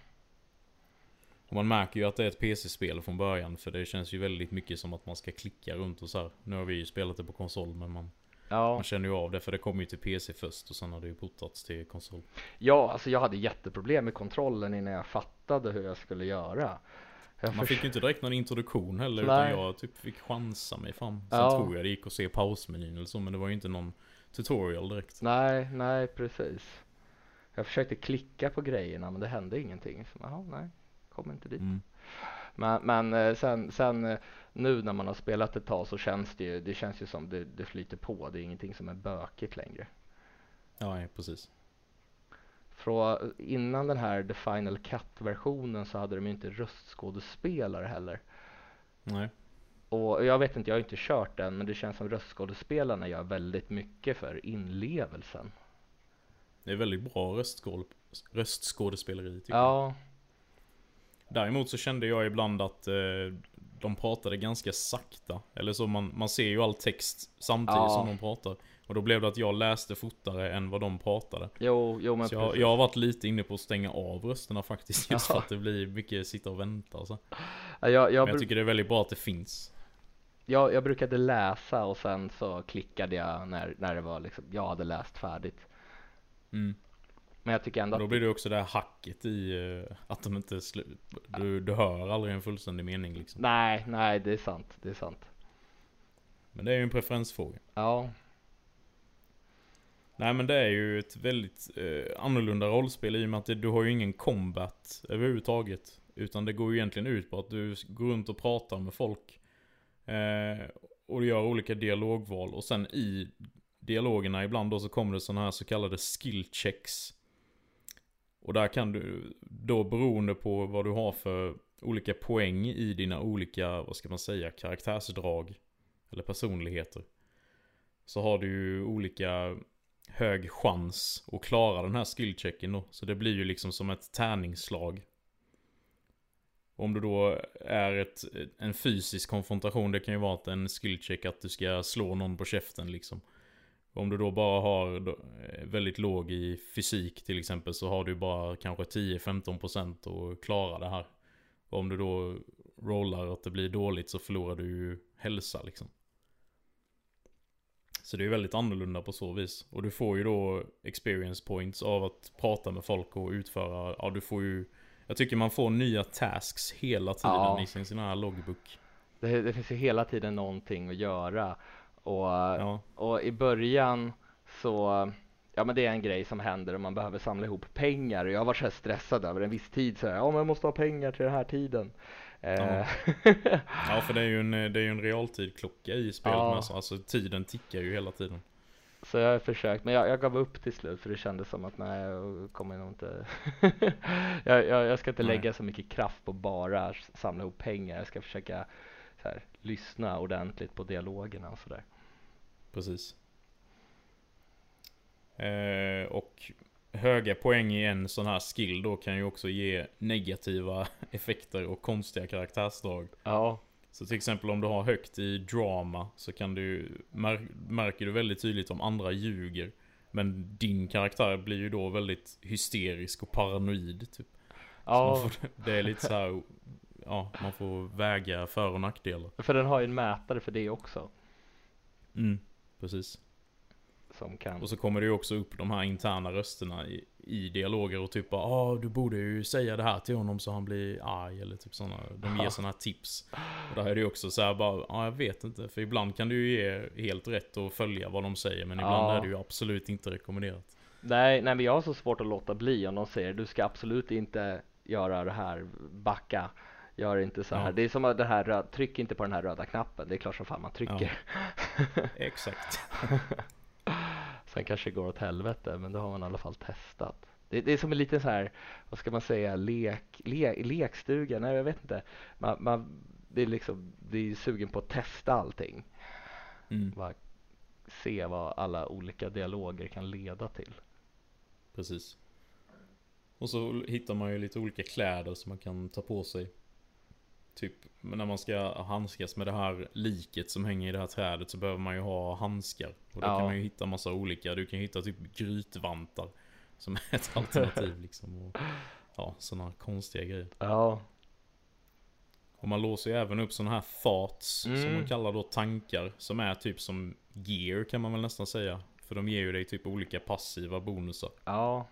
Och man märker ju att det är ett PC-spel från början. För det känns ju väldigt mycket som att man ska klicka runt och så här. Nu har vi ju spelat det på konsol men man, ja. man känner ju av det. För det kommer ju till PC först och sen har det ju portats till konsol. ja, alltså jag hade jätteproblem med kontrollen innan jag fattade hur jag skulle göra. Jag Man fick ju inte direkt någon introduktion heller Nej. utan jag typ fick chansa mig fram. Sen Ja. tror jag det gick att se pausmenyn eller så men det var ju inte någon tutorial direkt. Nej, nej precis. Jag försökte klicka på grejerna men det hände ingenting. Så, jaha, nej, kom inte dit. Mm. Men, men eh, sen, sen eh, nu när man har spelat ett tag så känns det ju, det känns ju som det, det flyter på. Det är ingenting som är bökigt längre. Ja, precis. Från, innan den här The Final Cut-versionen så hade de ju inte röstskådespelare heller. Nej. Och jag vet inte, jag har inte kört den, men det känns som röstskådespelarna gör väldigt mycket för inlevelsen. Det är väldigt bra röstskål, röstskådespeleri tycker jag. Ja, Däremot så kände jag ibland att eh, de pratade ganska sakta. Eller så man, man ser ju all text samtidigt Ja. som de pratar. Och då blev det att jag läste fortare än vad de pratade. jo, jo men Så jag, jag har varit lite inne på att stänga av rösterna faktiskt. [laughs] Just Ja. för att det blir mycket sitta och vänta och så. Ja, jag, jag, Men jag tycker det är väldigt bra att det finns. jag, jag brukade läsa och sen så klickade jag när, när det var liksom, jag hade läst färdigt. Mm. Men jag tycker ändå Och då att blir det också det här hacket i eh, att de inte slu- du, du hör aldrig en fullständig mening liksom. Nej, nej det är sant, det är sant. Men det är ju en preferensfråga. Ja, Nej men det är ju ett väldigt eh, annorlunda rollspel i och med att det, du har ju ingen combat överhuvudtaget. Utan det går ju egentligen ut på att du går runt och pratar med folk. Eh, och du gör olika dialogval och sen i dialogerna ibland då så kommer det sådana här så kallade skill checks. Och där kan du då beroende på vad du har för olika poäng i dina olika, vad ska man säga, karaktärsdrag. Eller personligheter. Så har du ju olika hög chans att klara den här skillchecken då. Så det blir ju liksom som ett tärningsslag. Om det då är ett, en fysisk konfrontation, det kan ju vara att en skillcheck att du ska slå någon på käften liksom. Om du då bara har eh, väldigt låg i fysik till exempel så har du bara kanske 10-15% att klara det här. Och om du då rollar att det blir dåligt så förlorar du ju hälsa liksom. Så det är väldigt annorlunda på så vis. Och du får ju då experience points av att prata med folk och utföra, ja du får ju Jag tycker man får nya tasks hela tiden Ja. i sin, sin här logbook. det, det finns ju hela tiden någonting att göra. Och, Ja, och i början så, ja men det är en grej som händer och man behöver samla ihop pengar. Jag var så här stressad över en viss tid så här, ja men jag måste ha pengar till den här tiden. Eh, ja [laughs] för det är ju en, det är en realtidklocka i spelet Ja. med, så alltså tiden tickar ju hela tiden. Så jag har försökt, men jag, jag gav upp till slut för det kändes som att nej, jag kommer nog inte [laughs] jag, jag, jag ska inte Nej. lägga så mycket kraft på bara samla ihop pengar. Jag ska försöka här, lyssna ordentligt på dialogerna och sådär. Precis. Eh, och höga poäng i en sån här skill då kan ju också ge negativa [laughs] effekter och konstiga karaktärsdrag. Ja, Så till exempel om du har högt i drama så kan du mär, märker du väldigt tydligt om andra ljuger. Men din karaktär blir ju då väldigt hysterisk och paranoid typ. Ja får, [laughs] det är lite så här, ja man får väga för och nackdelar. för den har ju en mätare för det också. Mm, precis. Och så kommer det ju också upp de här interna rösterna i, i dialoger och typ bara ah, du borde ju säga det här till honom så han blir arg eller typ sådana. De ger sådana tips. Och där är det ju också så här bara, ja ah, jag vet inte. För ibland kan du ju ge helt rätt och följa vad de säger men ibland Ja. är det ju absolut inte rekommenderat. Nej, nej men jag har så svårt att låta bli om de säger du ska absolut inte göra det här, backa, gör inte så här. Ja. Det är som att det här, röd- tryck inte på den här röda knappen, det är klart som fan man trycker. [laughs] Exakt. [laughs] Sen kanske det går åt helvete, men då har man i alla fall testat. Det, det är som en liten så här, vad ska man säga, lek, le, lekstuga, nej jag vet inte. Man, man det är liksom, det är sugen på att testa allting. Mm, Bara se vad alla olika dialoger kan leda till. precis. Och så hittar man ju lite olika kläder som man kan ta på sig. Typ när man ska handskas med det här liket som hänger i det här trädet så behöver man ju ha handskar. Och då Ja. kan man ju hitta massa olika. Du kan hitta typ grytvantar. Som är ett alternativ liksom. Och, ja, sådana konstiga grejer. Ja, Och man låser ju även upp sådana här thoughts. Som Mm. man kallar då tankar. Som är typ som gear kan man väl nästan säga. För de ger ju dig typ olika passiva bonusar. ja.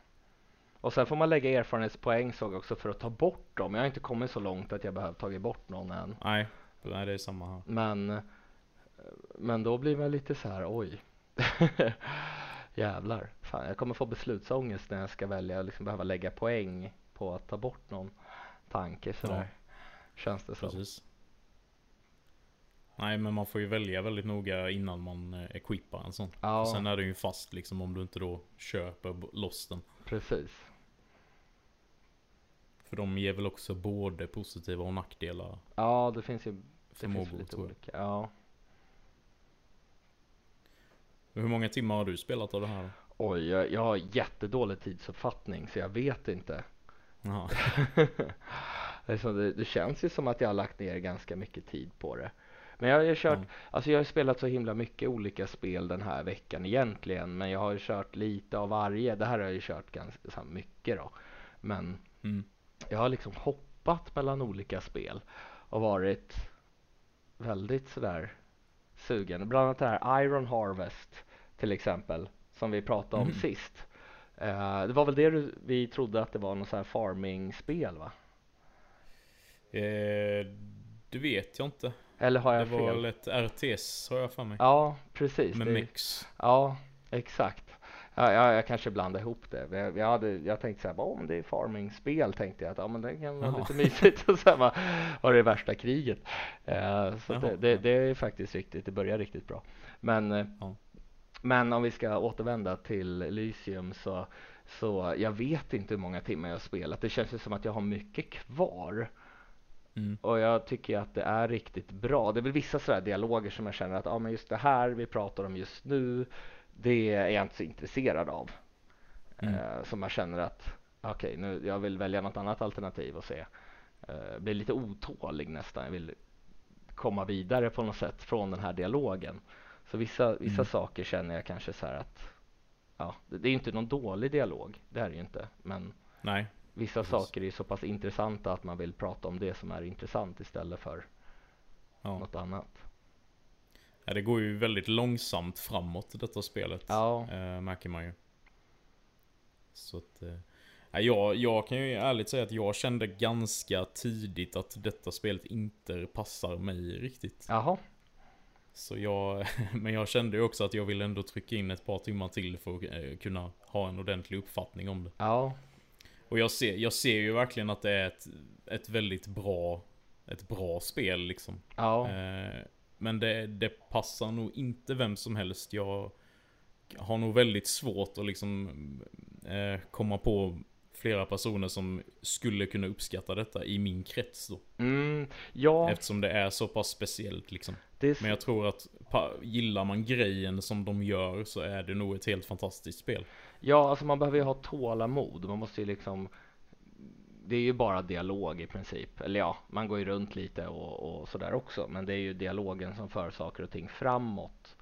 Och sen får man lägga erfarenhetspoäng såg jag också för att ta bort dem. Jag har inte kommit så långt att jag behöver tagit bort någon än. Nej, nej det är samma här. Men, men då blir man lite så här, oj. [laughs] Jävlar. Fan, jag kommer få beslutsångest när jag ska välja och liksom behöva lägga poäng på att ta bort någon tanke sådär. Känns det som. Nej men man får ju välja väldigt noga innan man eh, equippar en sån. Ja, Sen är den ju fast liksom om du inte då köper loss den. precis. För de ger väl också både positiva och nackdelar Ja, det finns ju det finns lite olika. Ja. Hur många timmar har du spelat av det här? Oj, jag, jag har jättedålig tidsuppfattning så jag vet inte. [laughs] Det, det, känns ju som att jag har lagt ner ganska mycket tid på det. Men jag har ju kört, Ja. alltså jag har spelat så himla mycket olika spel den här veckan egentligen. Men jag har ju kört lite av varje. Det här har jag ju kört ganska mycket då. Men Mm. Jag har liksom hoppat mellan olika spel och varit väldigt sådär sugen. Bland annat det här Iron Harvest till exempel som vi pratade om Mhm. sist. Eh, det var väl det du, vi trodde att det var något så här farming-spel va? Eh, det vet jag inte. Eller har Det jag var fel? väl ett RTS har jag för mig. Ja, precis. Med det, Mex. Ja, exakt. Ja, jag, jag kanske blandade ihop det. Jag, jag, hade, jag tänkte så här, oh, men det är farming-spel tänkte jag att ja, men det kan vara Jaha. lite mysigt och sen var, var det värsta kriget. Eh, så det, det, det är faktiskt riktigt, det börjar riktigt bra. Men, eh, Ja. men om vi ska återvända till Elysium så, så jag vet inte hur många timmar jag har spelat. Det känns ju som att jag har mycket kvar. Mm. Och jag tycker att det är riktigt bra. Det är väl vissa sådär dialoger som jag känner att ja, men just det här vi pratar om just nu, det är jag inte så intresserad av. Mm. Eh, som jag känner att okej, nu jag vill välja något annat alternativ och se. Eh, blir lite otålig nästan. Jag vill komma vidare på något sätt från den här dialogen. Så vissa, vissa Mm. saker känner jag kanske så här att ja, det, är inte någon dålig dialog. Det är det ju inte. Men Nej. Vissa Precis. saker är så pass intressanta att man vill prata om det som är intressant istället för Ja. något annat. Ja. Det går ju väldigt långsamt framåt detta spelet. Ja, Eh, märker man ju. Så att... Eh, ja, jag, jag kan ju ärligt säga att jag kände ganska tidigt att detta spelet inte passar mig riktigt. jaha, Så jag, [laughs] men jag kände ju också att jag ville ändå trycka in ett par timmar till för att eh, kunna ha en ordentlig uppfattning om det. ja, Och jag ser, jag ser ju verkligen att det är ett, ett väldigt bra, ett bra spel liksom. ja, Eh, men det, det passar nog inte vem som helst. Jag har nog väldigt svårt att liksom eh, komma på flera personer som skulle kunna uppskatta detta i min krets då. mm, ja, Eftersom det är så pass speciellt liksom. Men jag tror att gillar man grejen som de gör så är det nog ett helt fantastiskt spel. ja, alltså man behöver ju ha tålamod. Man måste ju liksom det är ju bara dialog i princip. Eller ja, man går ju runt lite och, och sådär också. Men det är ju dialogen som för saker och ting framåt.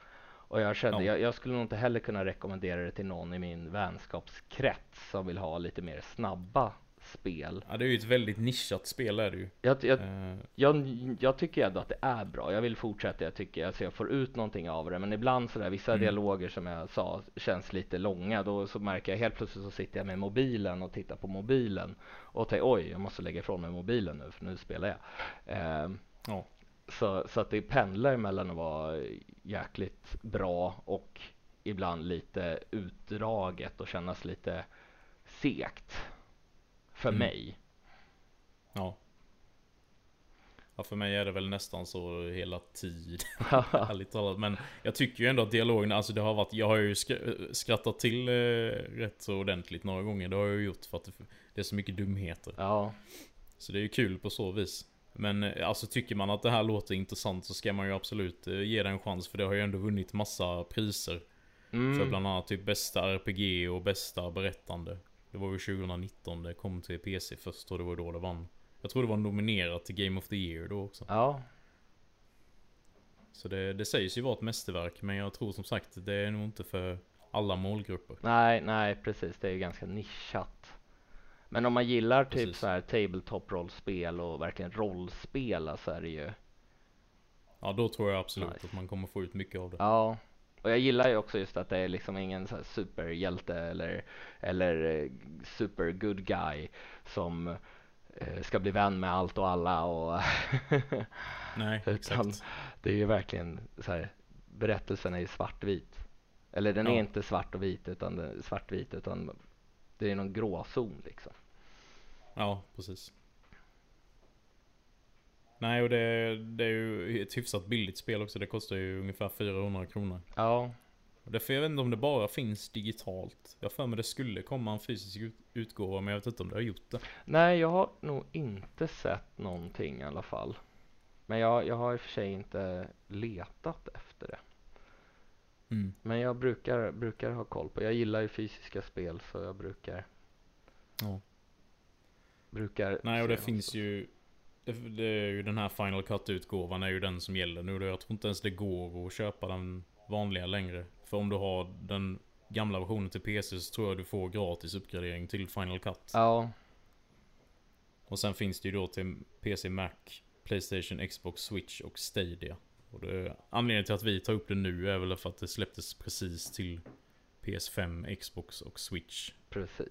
Och jag kände, Ja. jag, jag skulle nog inte heller kunna rekommendera det till någon i min vänskapskrets som vill ha lite mer snabba spel. Ja, det är ju ett väldigt nischat spel är det ju. Jag, jag, Eh, jag, jag tycker ändå att det är bra. Jag vill fortsätta. Jag tycker alltså jag får ut någonting av det. Men ibland sådär vissa Mm. dialoger som jag sa känns lite långa. Då så märker jag helt plötsligt så sitter jag med mobilen och tittar på mobilen och tänker oj, jag måste lägga ifrån mig mobilen nu för nu spelar jag. Ehm, Ja. så, så att det pendlar mellan att vara jäkligt bra och ibland lite utdraget och kännas lite segt. För Mm. mig. ja. Ja, för mig är det väl nästan så hela tiden. [laughs] Ärligt talat. Men jag tycker ju ändå att dialogen, alltså det har varit, jag har ju skr- skrattat till eh, rätt så ordentligt några gånger. Det har jag ju gjort för att det, det är så mycket dumheter. ja. Så det är ju kul på så vis. Men eh, alltså tycker man att det här låter intressant så ska man ju absolut eh, ge det en chans. För det har ju ändå vunnit massa priser. Mm. För bland annat typ bästa RPG och bästa berättande. Det var ju 2019 det kom till PC först och det var då det vann. Jag tror det var nominerat till Game of the Year då också. Ja, Så det, det sägs ju vara ett mästerverk men jag tror som sagt det är nog inte för alla målgrupper. nej, nej precis. Det är ju ganska nischat. Men om man gillar typ Precis. så här tabletop-rollspel och verkligen rollspela så är det ju Ja då tror jag absolut Nice. att man kommer få ut mycket av det. Ja, och jag gillar ju också just att det är liksom ingen superhjälte eller, eller eh, super good guy som eh, ska bli vän med allt och alla och [laughs] Nej exakt. det är ju verkligen så här berättelsen är ju svartvit. Eller den är Ja. inte svart och vit utan är svartvit utan det är någon gråzon liksom. Ja precis. Nej och det, det är ju ett hyfsat billigt spel också. Det kostar ju ungefär 400 kronor. Ja, därför jag vet inte om det bara finns digitalt. Jag för mig det skulle komma en fysisk ut- utgåva men jag vet inte om det har gjort det. nej jag har nog inte sett någonting i alla fall. Men jag, jag har i och för sig inte letat efter det. Mm. Men jag brukar, brukar ha koll på, jag gillar ju fysiska spel så jag brukar, Ja. brukar Nej och det finns ju det, är ju den här Final Cut-utgåvan är ju den som gäller nu. Jag tror inte ens det går att köpa den vanliga längre. För om du har den gamla versionen till PC så tror jag du får gratis uppgradering till Final Cut. Ja, Och sen finns det ju då till PC, Mac, Playstation, Xbox, Switch och Stadia. Och det, anledningen till att vi tar upp det nu är väl för att det släpptes precis till PS5, Xbox och Switch. precis.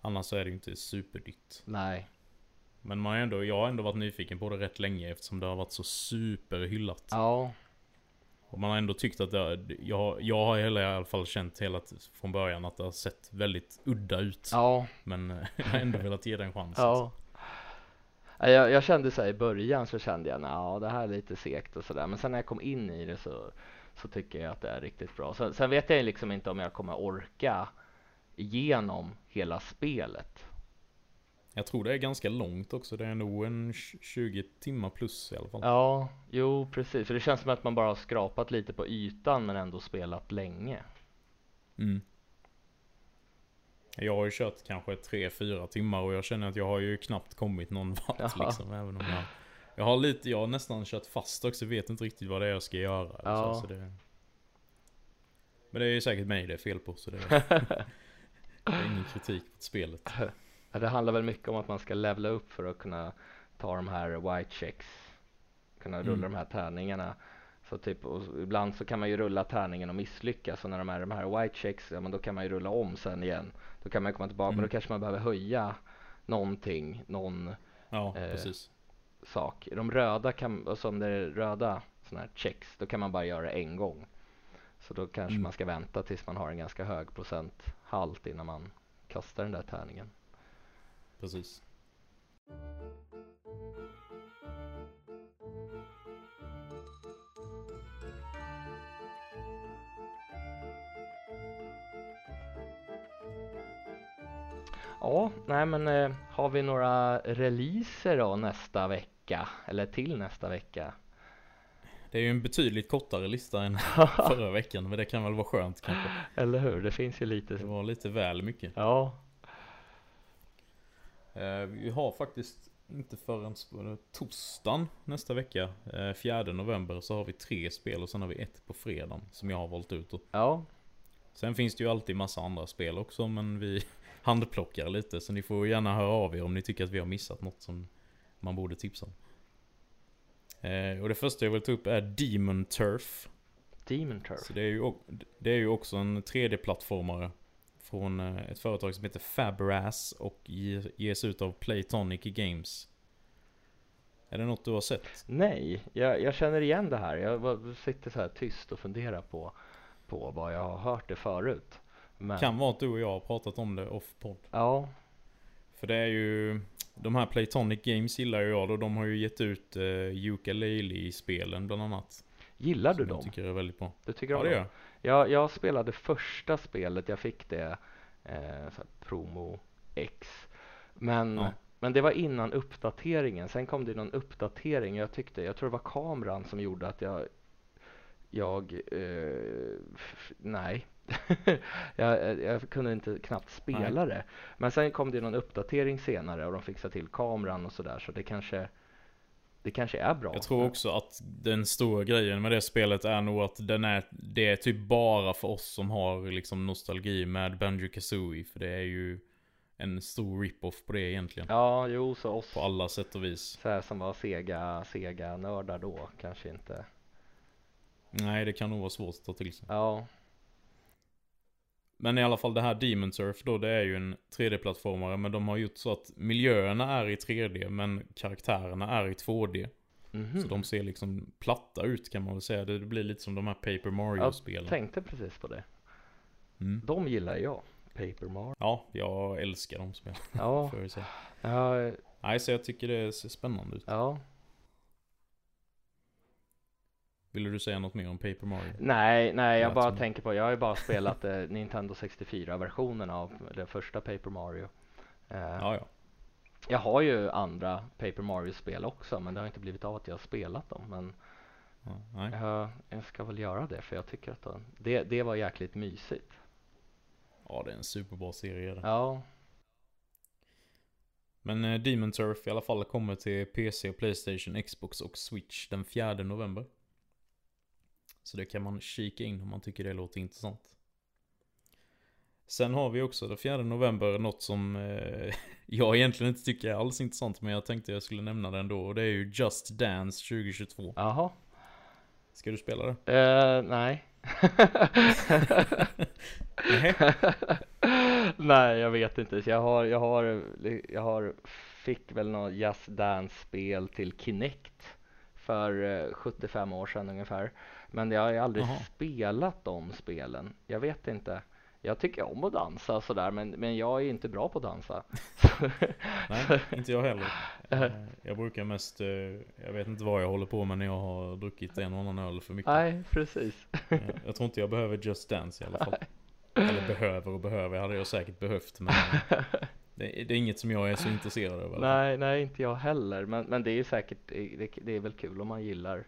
Annars så är det ju inte superdyrt. Nej, Men man ändå, jag har ändå varit nyfiken på det rätt länge eftersom det har varit så superhyllat. ja, Och man har ändå tyckt att det, jag, jag har i alla fall känt hela från början att det har sett väldigt udda ut. ja, Men eh, [laughs] jag har ändå velat ge det en chans. ja. Ja, Jag, jag kände så här i början så kände jag, ja det här är lite segt och sådär. Men sen när jag kom in i det så, så tycker jag att det är riktigt bra. Sen, sen vet jag liksom inte om jag kommer orka igenom hela spelet. Jag tror det är ganska långt också. Det är nog en tj- 20 timmar plus i alla fall. Ja, jo precis. För det känns som att man bara har skrapat lite på ytan men ändå spelat länge. Mm. Jag har ju kört kanske 3-4 timmar och jag känner att jag har ju knappt kommit någon [laughs] vart Jaha. liksom. Även om jag, jag har lite, jag har nästan kört fast också. Vet inte riktigt vad det är jag ska göra. Ja. Så, så det, men det är ju säkert mig det är fel på. Så det, [laughs] det är ingen kritik mot spelet. [laughs] Det handlar väl mycket om att man ska levla upp för att kunna ta de här white checks. Kunna rulla Mm. de här tärningarna. Så typ, och ibland så kan man ju rulla tärningen och misslyckas. Och när de är de här white checks, ja men då kan man ju rulla om sen igen. Då kan man komma tillbaka, men Mm. då kanske man behöver höja någonting, någon Ja, Eh, sak. De röda kan, och som det är röda sådana här checks, då kan man bara göra det en gång. Så då kanske Mm. man ska vänta tills man har en ganska hög procent halt innan man kastar den där tärningen. Precis. Ja, nej men eh, har vi några releaser då nästa vecka? Eller till nästa vecka? Det är ju en betydligt kortare lista än [laughs] förra veckan. Men det kan väl vara skönt kanske. Eller hur? Det finns ju lite Det var lite väl mycket. Ja, Vi har faktiskt inte förrän torsdagen nästa vecka, eh, 4 november, så har vi tre spel och sen har vi ett på fredagen som jag har valt ut. Ja, sen finns det ju alltid massa andra spel också men vi, [laughs] handplockar lite. Så ni får gärna höra av er om ni tycker att vi har missat något som man borde tipsa om. Eh, och det första jag vill ta upp är Demon Turf. Demon Turf. Så det är ju, det är ju också en 3D-plattformare. Från eh, ett företag som heter Fabras och ges ut av Playtonic Games. Är det något du har sett? Nej, jag, jag känner igen det här. Jag sitter så här tyst och funderar på, på vad jag har hört det förut. Men... Kan vara att du och jag har pratat om det off-podd. Ja. För det är ju de här Playtonic Games gillar ju jag då. De har ju gett ut uh, Ukulele-spelen bland annat. Gillar du dem? Jag tycker det är väldigt bra. Du tycker ja, om det dem? Jag, jag spelade första spelet, jag fick det eh, Promo X. Men, ja. men det var innan uppdateringen. Sen kom det någon uppdatering. Jag tyckte, jag tror det var kameran som gjorde att jag jag, eh, nej, [laughs] jag, jag, kunde inte knappt spela Nej. det. Men sen kom det någon uppdatering senare och de fixade till kameran och sådär så det kanske det kanske är bra. Jag tror också att den stora grejen med det spelet är nog att den är, det är typ bara för oss som har liksom nostalgi med Banjo Kazooie. För det är ju en stor rip-off på det egentligen. Ja, jo, så oss. På alla sätt och vis. Så här som var sega, sega nördar då kanske inte. Nej, det kan nog vara svårt att ta till sig. Ja. Men i alla fall det här Demon Surf då, det är ju en 3D-plattformare. Men de har gjort så att miljöerna är i 3D, men karaktärerna är i 2D. Mm -hmm. Så de ser liksom platta ut kan man väl säga. Det blir lite som de här Paper Mario-spelen. Jag tänkte precis på det. Mm. De gillar jag. Paper Mario. Ja, jag älskar de spelen. Ja. [laughs] Jag säga. ja. Nej, så jag tycker det ser spännande ut. Ja. Ville du säga något mer om Paper Mario? Nej, nej jag bara tänker på, jag har ju bara spelat eh, [laughs] Nintendo 64-versionen av den första Paper Mario. Eh, ja, ja. Jag har ju andra Paper Mario-spel också, men det har inte blivit av att jag har spelat dem. Men ja, jag, jag, ska väl göra det, för jag tycker att det, det var jäkligt mysigt. Ja, det är en superbra serie. Det. Ja. Men eh, Demon Turf i alla fall kommer till PC, Playstation, Xbox och Switch den 4 november. Så det kan man kika in om man tycker det låter intressant. Sen har vi också den 4 november något som eh, [laughs] jag egentligen inte tycker är alls intressant men jag tänkte jag skulle nämna det ändå och det är ju Just Dance 2022. Jaha. Ska du spela det? Uh, nej. [laughs] [laughs] nej, jag vet inte. Jag har, jag har, jag har fick väl något Just Dance-spel till Kinect för 75 eh, år sedan ungefär. Men jag har aldrig Aha. spelat de spelen. Jag vet inte. Jag tycker om att dansa och sådär men, men jag är inte bra på att dansa. [laughs] Nej, inte jag heller. Eh, [laughs] jag brukar mest, eh, jag vet inte vad jag håller på med när jag har druckit en och annan öl för mycket. Nej, precis. Jag tror inte jag behöver Just Dance i alla fall. Eller behöver och behöver, hade jag säkert behövt men [laughs] det, det, är inget som jag är så intresserad av. Nej, nej inte jag heller. Men, men det är säkert, det, det är väl kul om man gillar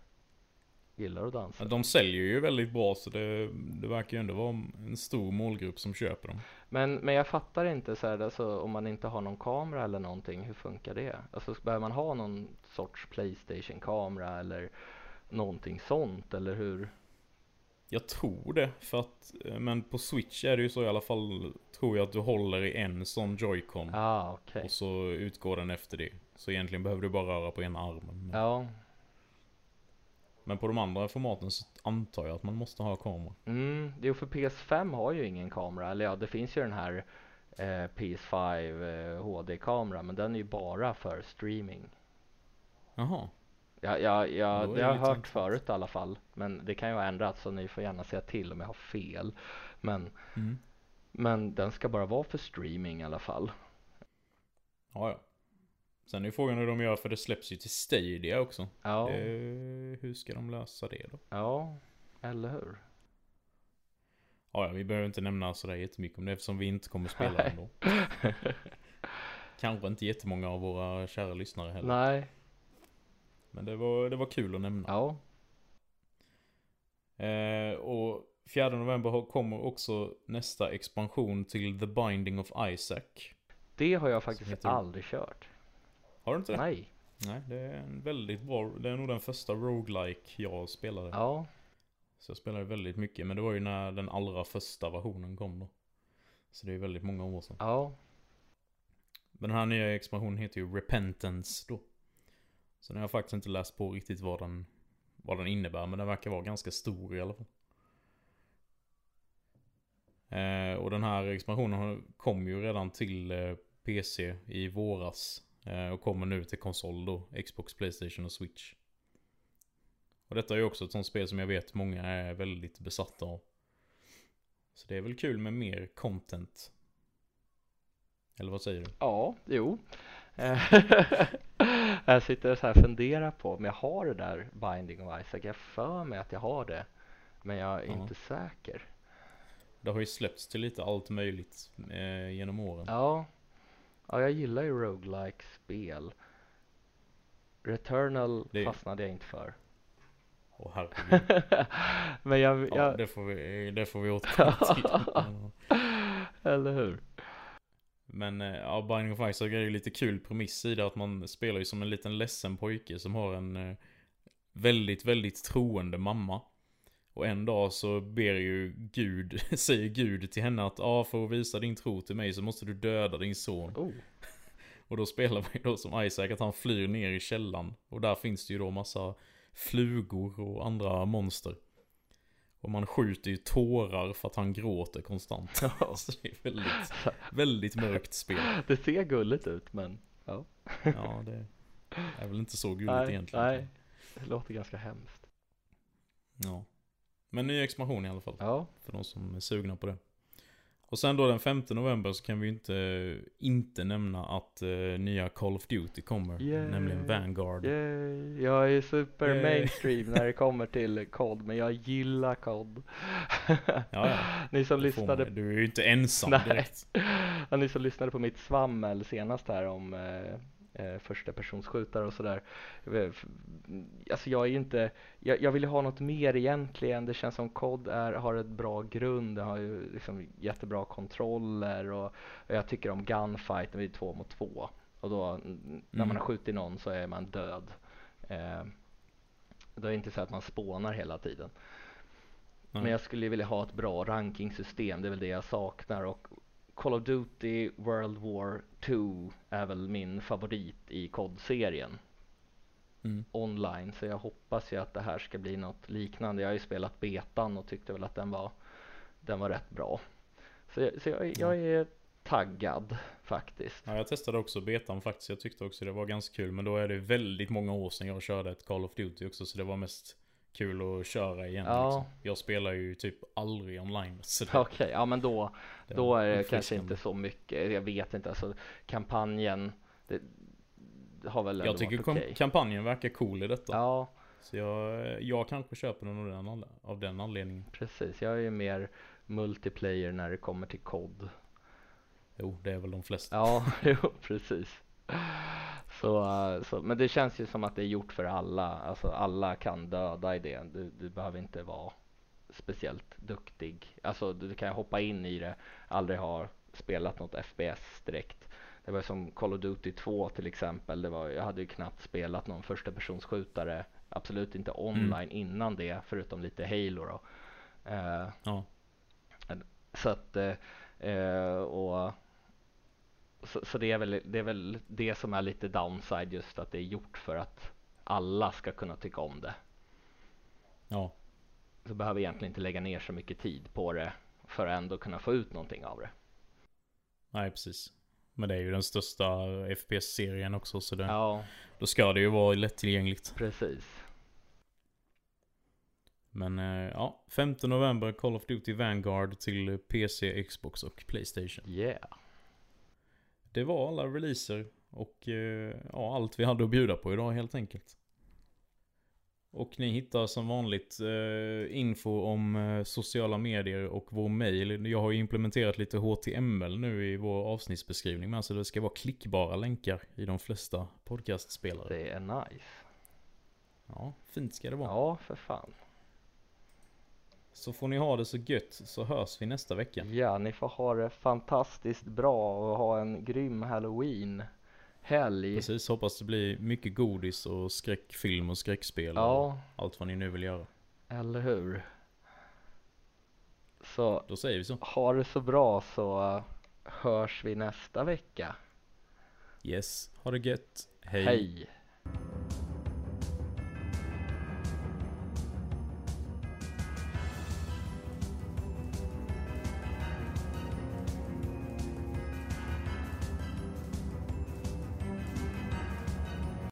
gillar att dansa. De säljer ju väldigt bra så det, det verkar ju ändå vara en stor målgrupp som köper dem. Men, men jag fattar inte så här, alltså, om man inte har någon kamera eller någonting, hur funkar det? Alltså behöver man ha någon sorts Playstation-kamera eller någonting sånt eller hur? Jag tror det, för att, eh, men på Switch är det ju så i alla fall, tror jag att du håller i en sån Joy-Con. Ah, okay. Och så utgår den efter det. Så egentligen behöver du bara röra på ena armen. Ja, men på de andra formaten så antar jag att man måste ha kamera. Mm, jo för PS5 har ju ingen kamera. Eller ja, det finns ju den här eh, PS5 eh, HD-kamera. Men den är ju bara för streaming. Jaha. Ja, ja, ja det har jag hört förut i alla fall. Men det kan ju ha ändrats så ni får gärna säga till om jag har fel. Men, mm. men den ska bara vara för streaming i alla fall. Ja, ja. Sen är frågan hur de gör för det släpps ju till Stadia också. Ja. Eh, hur ska de lösa det då? Ja, eller hur? Ja, vi behöver inte nämna sådär jättemycket om det eftersom vi inte kommer spela ändå. [laughs] Kanske inte jättemånga av våra kära lyssnare heller. Nej. Men det var, det var kul att nämna. Ja. Eh, och 4 november kommer också nästa expansion till The Binding of Isaac. Det har jag faktiskt aldrig kört. Har du inte det? Nej. Nej, det är en väldigt bra, det är nog den första roguelike jag spelade. Ja. Så jag spelade väldigt mycket, men det var ju när den allra första versionen kom då. Så det är väldigt många år sedan. Ja. Men den här nya expansionen heter ju Repentance då. Så nu har jag faktiskt inte läst på riktigt vad den, vad den innebär, men den verkar vara ganska stor i alla fall. Eh, och den här expansionen kom ju redan till eh, PC i våras. Eh, och kommer nu till konsol då, Xbox, Playstation och Switch. Och detta är ju också ett sånt spel som jag vet många är väldigt besatta av. Så det är väl kul med mer content. Eller vad säger du? Ja, jo. [laughs] jag sitter och så här funderar på om jag har det där Binding of Isaac. Jag för mig att jag har det. Men jag är Ja. inte säker. Det har ju släppts till lite allt möjligt eh, genom åren. Ja. Ja, jag gillar ju roguelike spel. Returnal Det- fastnade jag inte för. Herregud. [laughs] Men jag, Ja, jag det får vi, det får vi [laughs] återkomma till. Ja. eller hur? Men eh, ja, Binding of Isaac är ju lite kul premiss i det att man spelar ju som en liten ledsen pojke som har en eh, väldigt, väldigt troende mamma. Och en dag så ber ju Gud, [laughs] säger Gud till henne att ah, för att visa din tro till mig så måste du döda din son. Oh, [laughs] Och då spelar man ju då som Isaac att han flyr ner i källan. Och där finns det ju då massa flugor och andra monster. Och man skjuter ju tårar för att han gråter konstant. Ja. [laughs] Så det är väldigt, väldigt mörkt spel. det ser gulligt ut men ja. Ja, det är väl inte så gulligt nej, egentligen. nej, det låter ganska hemskt. Ja. Men ny expansion i alla fall. Ja, För de som är sugna på det. Och sen då den 5 november så kan vi inte, inte nämna att eh, nya Call of Duty kommer. Yay. Nämligen Vanguard. Yay. jag är super Yay. mainstream när det [laughs] kommer till COD men jag gillar COD. Ja, ja. [laughs] Ni som det lyssnade. Du är ju inte ensam Nej. direkt. Ja, ni som lyssnade på mitt svammel senast här om eh, eh, första personsskjutare och sådär. Eh, Alltså jag är ju inte, jag, jag vill ju ha något mer egentligen. Det känns som COD är, har ett bra grund, det har ju liksom jättebra kontroller och, och jag tycker om gunfight när vi är två mot två. Och då mm, när man Mm. har skjutit någon så är man död. Eh, då är det inte så att man spånar hela tiden. Men jag skulle vilja ha ett bra rankingsystem, det är väl det jag saknar och Call of Duty World War 2 är väl min favorit i COD-serien Mm. online så jag hoppas ju att det här ska bli något liknande. Jag har ju spelat betan och tyckte väl att den var, den var rätt bra. Så, jag, så jag, jag är taggad faktiskt. Ja, jag testade också betan faktiskt. Jag tyckte också det var ganska kul. Men då är det väldigt många år sedan jag körde ett Call of Duty också. Så det var mest kul att köra igen. Ja. Liksom. Jag spelar ju typ aldrig online. Okej, ja men då, det då är det kanske inte så mycket. Jag vet inte, alltså kampanjen det, har väl Jag tycker varit okej. kampanjen verkar cool i detta. Ja, Så jag, jag kanske köper den av den, av den anledningen. precis. Jag är ju mer multiplayer när det kommer till COD. Jo, det är väl de flesta. Ja, [laughs] jo, precis. Så, så, men det känns ju som att det är gjort för alla. Alltså alla kan döda i det. Du, du behöver inte vara speciellt duktig. Alltså du, kan hoppa in i det, aldrig ha spelat något FPS direkt. Det var som Call of Duty 2 till exempel. Det var, jag hade ju knappt spelat någon första personsskjutare. Absolut inte online innan det, förutom lite Halo då. Eh, Ja. så att, eh, eh, och så, så det, är väl, det är väl det som är lite downside just att det är gjort för att alla ska kunna tycka om det. Ja. Så behöver egentligen inte lägga ner så mycket tid på det för att ändå kunna få ut någonting av det. Nej, precis. Men det är ju den största FPS-serien också. Så det, Ja, då ska det ju vara lättillgängligt. precis. Men eh, ja, 5 november Call of Duty Vanguard till PC, Xbox och Playstation. Yeah. Det var alla releaser och eh, ja, allt vi hade att bjuda på idag helt enkelt. Och ni hittar som vanligt eh, info om eh, sociala medier och vår mail. Jag har ju implementerat lite HTML nu i vår avsnittsbeskrivning med så det ska vara klickbara länkar i de flesta podcastspelare. Det är nice. Ja, fint ska det vara. Ja, för fan. Så får ni ha det så gött så hörs vi nästa vecka. Ja, ni får ha det fantastiskt bra och ha en grym halloween helg. Precis, hoppas det blir mycket godis och skräckfilm och skräckspel och Ja, allt vad ni nu vill göra. eller hur? Så Då säger vi så. ha det så bra så hörs vi nästa vecka. Yes, ha det gött. Hej. Hej.